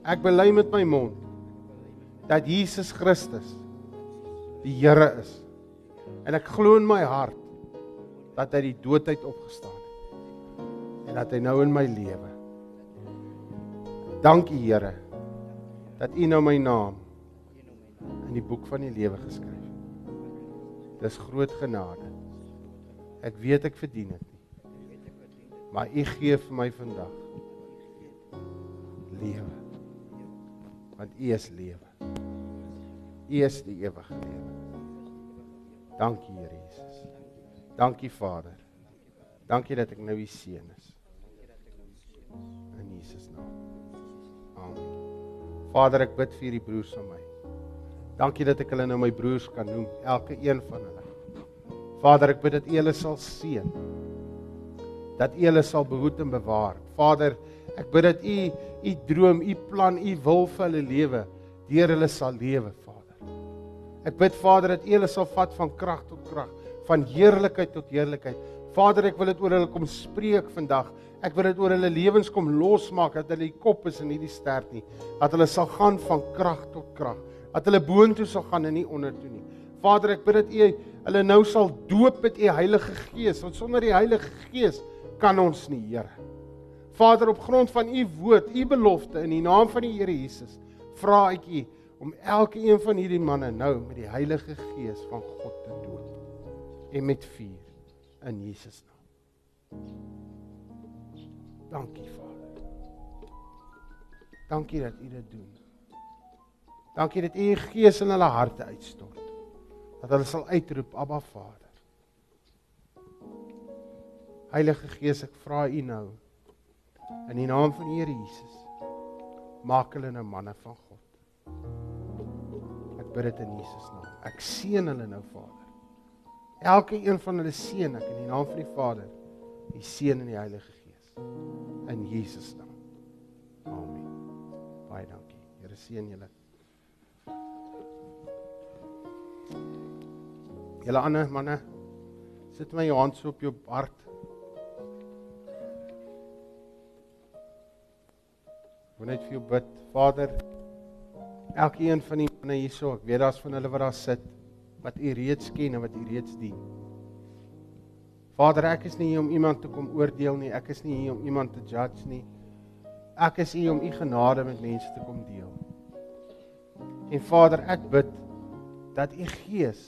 Ek bely met my mond dat Jesus Christus die Here is. En ek glo in my hart dat hy die doodheid opgestaan het en dat hy nou in my lewe. Dankie Here dat U nou my naam in die boek van die lewe geskryf het. Dis groot genade. Ek weet ek verdien dit nie. Maar U gee vir my vandag lewe. Want U is lewe. U is die ewige lewe. Dankie Here Jesus. Dankie Vader. Dankie dat ek nou U seun is. In Jesus naam. Amen. Vader, ek bid vir hierdie broers van my. Dankie dat ek hulle nou my broers kan noem, elke een van hulle. Vader, ek bid dat U hulle sal seën. Dat U hulle sal behoed en bewaar. Vader, ek bid dat U U droom, U plan, U wil vir hulle lewe deur hulle sal lewe, Vader. Ek bid Vader dat U hulle sal vat van krag tot krag, van heerlikheid tot heerlikheid. Vader, ek wil dit oor hulle kom spreek vandag. Ek wil dit oor hulle lewens kom losmaak dat hulle die kop is en nie die stert nie. Dat hulle sal gaan van krag tot krag. Dat hulle boontoe sal gaan en nie ondertoe nie. Vader, ek bid dat U hulle nou sal doop met U Heilige Gees, want sonder die Heilige Gees kan ons nie, Here. Vader, op grond van U woord, U belofte in die naam van die Here Jesus, vra ek U om elke een van hierdie manne nou met die Heilige Gees van God te doop en met vuur in Jesus naam. Dankie Vader. Dankie dat U dit doen. Dankie dat U U Gees in hulle harte uitstort. Dat hulle sal uitroep Abba Vader. Heilige Gees, ek vra U nou in die naam van die Here Jesus. Maak hulle nou manne van God. Ek bid dit in Jesus naam. Ek seën hulle nou, Vader. Elke een van hulle seën ek in die naam van die Vader, die Seun en die Heilige Gees. In Jesus naam. Amen. Baie dankie. Here seën julle. Julle ander manne, sit my jou hand so op jou hart. Wil net vir jou bid, Vader. Elkeen van die manne hierso, ek weet daar's van hulle wat daar sit wat U reeds ken en wat U reeds dien. Vader, ek is nie hier om iemand te kom oordeel nie. Ek is nie hier om iemand te judge nie. Ek is hier om U genade met mense te kom deel. En Vader, ek bid dat U Gees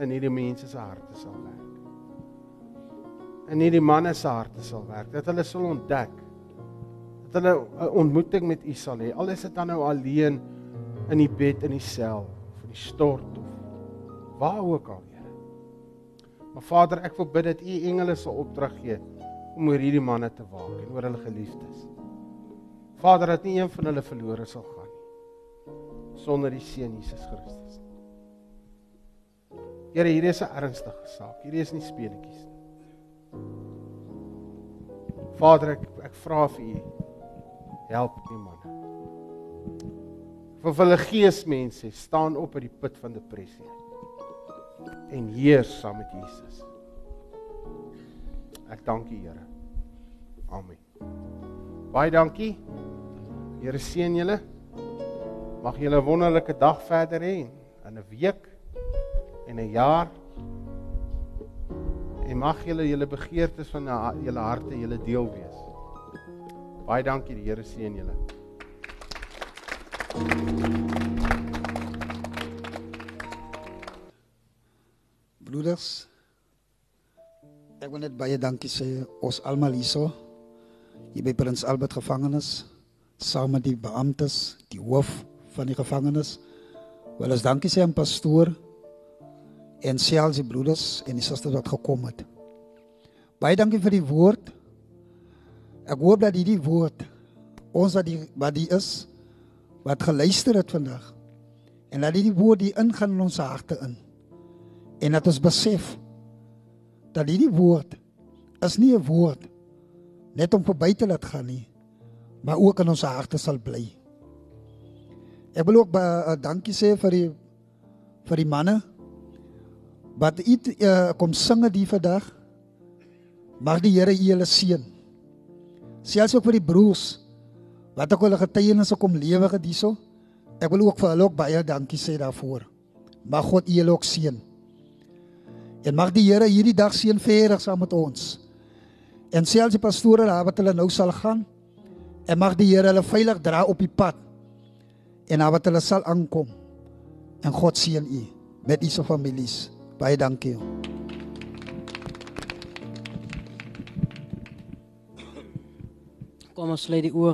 in hierdie mense se harte sal werk. In hierdie manne se harte sal werk. Dat hulle sal ontdek dat hulle 'n ontmoeting met U sal hê. Al is dit dan nou alleen in die bed in die sel of in die stort of waar ook al, Here. Maar Vader, ek wil bid dat U engele sal opdrag gee om oor hierdie manne te waak en oor hulle geliefdes. Vader, dat nie een van hulle verlore sal gaan nie sonder die seun Jesus Christus. Here, hierdie is 'n ernstige saak. Hierdie is nie speletjies nie. Vader, ek ek vra vir U help die manne. Vir hulle geesmense staan op uit die put van depressie en heers saam met Jesus. Ek dank U, Here. Amen. Baie dankie. Here seën julle. Mag julle 'n wonderlike dag verder hê in 'n week en 'n jaar. En mag julle julle begeertes van julle harte julle deel wees. Baie dankie, die Here seën julle. Broeders, ek wil net baie dankie sê ons almal hierso hier by Prins Albert gevangenis saam met die beamptes, die hoof van die gevangenis. Wel as dankie sê aan pastoor en selfs die broeders en die susters wat gekom het. Baie dankie vir die woord. Ek hoop dat hierdie woord ons wat die wat die is wat geluister het vandag en dat hierdie woord die ingaan in ons harte in. En dat ons besef dat hierdie woord is nie 'n woord net om verby te laat gaan nie, maar ook in ons harte sal bly. Ek wil ook baie uh, dankie sê vir die vir die manne wat iets uh, kom singe die vandag. Mag die Here julle seën. Selfs ook vir die broers wat ook hulle getuienisse kom lewe gedieso. Ek wil ook vir hulle ook baie dankie sê daarvoor. Mag God julle ook seën. En mag die Here hierdie dag seën verder saam met ons. En selfs die pastore daar wat hulle nou sal gaan. En mag die Here hulle veilig dra op die pad. En daar wat hulle sal aankom. En God seën u met u se families. Baie dankie. Kom ons sluit die oë.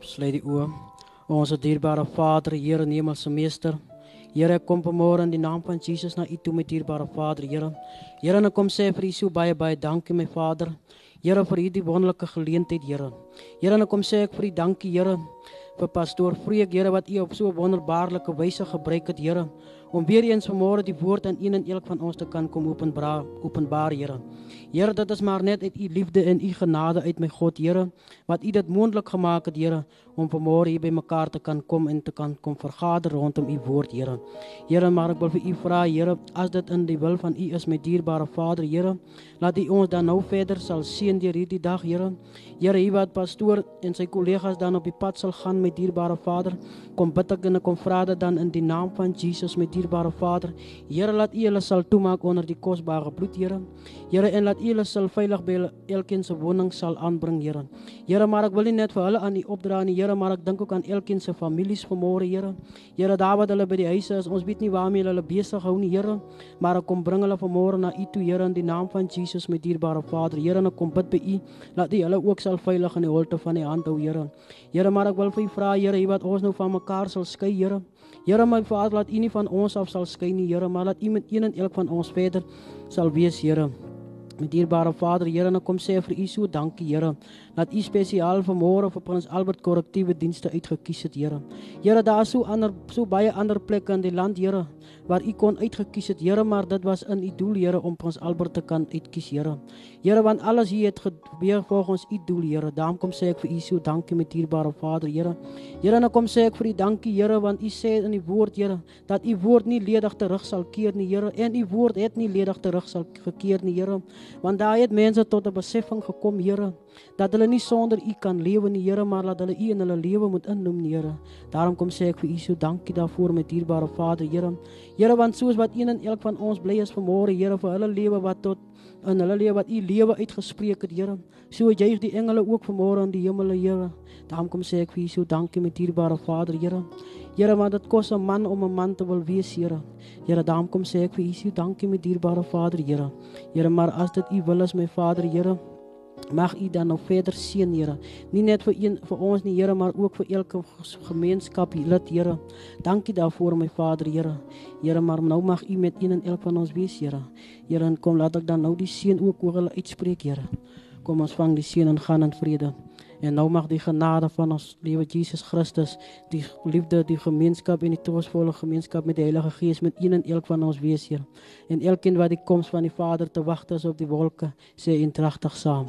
Sluit die oë. Ons dierbare Vader, Here en Hemelse Meester. Here, ek kom vanmôre in die naam van Jesus na U toe met dierbare Vader, Here. Here, en ek kom sê vir U so baie baie dankie my Vader. Here vir hierdie wonderlike geleentheid, Here. Here, en ek kom sê ek vir U dankie, Here, vir pastoor Vreek, Here wat U op so 'n wonderbaarlike wyse gebruik het, Here, om weer eens vanmôre die woord aan een en elk van ons te kan kom openbaar, openbaar, Here. Here, dit is maar net uit U liefde en U genade uit my God, Here, wat U dit moontlik gemaak het, Here, om vanmôre hier by mekaar te kan kom en te kan kom vergader rondom U woord, Here. Here, maar ek wil vir U vra, Here, as dit in die wil van U is, my dierbare Vader, Here, laat U ons dan nou verder sal seën deur hierdie dag, Here. Here, hier wat pastoor en sy kollegas dan op die pad sal gaan, my dierbare Vader, kom bid ek en ek kom vra dit dan in die naam van Jesus, dierbare Vader. Here, laat U hulle sal toemaak onder die kosbare bloed, Here. Here, en laat U hulle sal veilig by hulle elkeen se woning sal aanbring, Here. Here, maar ek wil nie net vir hulle aan U opdra nie, Here, maar ek dink ook aan elkeen se families vanmôre, Here. Here, daar wat hulle by die huise is, ons weet nie waarmee hulle besig hou nie, Here, maar ek kom bring hulle vanmôre na U toe, Here, in die naam van Jesus, my dierbare Vader. Here, en ek kom bid by U, laat U hulle ook sal veilig in die holte van U hand hou, Here. Here, maar ek wil vir U vra, Here, wat ons nou van mekaar sal skei, Here. Here my Vader, laat U nie van ons af sal skei nie, Here, maar laat U met een en elk van ons verder sal wees, Here. Met dierbare Vader, Here, nou kom sê vir U so dankie, Here. Dat U spesiaal vanmôre vir Prins Albert korrektiewe dienste uitgekies het, Here. Here, daar is so ander so baie ander plekke in die land, Here, waar U kon uitgekies het, Here, maar dit was in U doel, Here, om Prins Albert te kan uitkies, Here. Here, want alles hier het gebeur volgens U doel, Here. Daarom kom sê ek vir U so dankie met dierbare Vader, Here. Here, nou kom sê ek vir U dankie, Here, want U sê in die woord, Here, dat U woord nie ledig terug sal keer nie, Here, en U woord het nie ledig terug sal gekeer nie, Here. Want daar het mense tot 'n besefing gekom, Here, dat hulle nie sonder U kan lewe nie, Here, maar dat hulle U in hulle lewe moet innoem, Here. Daarom kom sê ek vir U so dankie daarvoor met dierbare Vader, Here. Here, want soos wat een en elk van ons bly is vanmôre, Here, vir hulle lewe wat tot in hulle lewe wat U lewe uitgespreek het, Here. So juig die engele ook vanmôre in die hemel, Here. Daarom kom sê ek vir U so dankie met dierbare Vader, Here. Here, want dit kos 'n man om 'n man te wil wees, Here. Here, daarom kom sê ek vir U so dankie met dierbare Vader, Here. Here, maar as dit U wil is, my Vader, Here, mag U dan nog verder seën, Here. Nie net vir een vir ons nie, Here, maar ook vir elke gemeenskap hier, lid, Here. Dankie daarvoor, my Vader, Here. Here, maar nou mag U met een en elk van ons wees, Here. Here, en kom laat ek dan nou die seën ook oor hulle uitspreek, Here. Kom ons vang die seën en gaan in vrede. En nou mag die genade van ons liewe Jesus Christus, die liefde, die gemeenskap en die troostvolle gemeenskap met die Heilige Gees met een en elk van ons wees, Here. En elkeen wat die koms van die Vader te wag is op die wolke, sê eendragtig saam.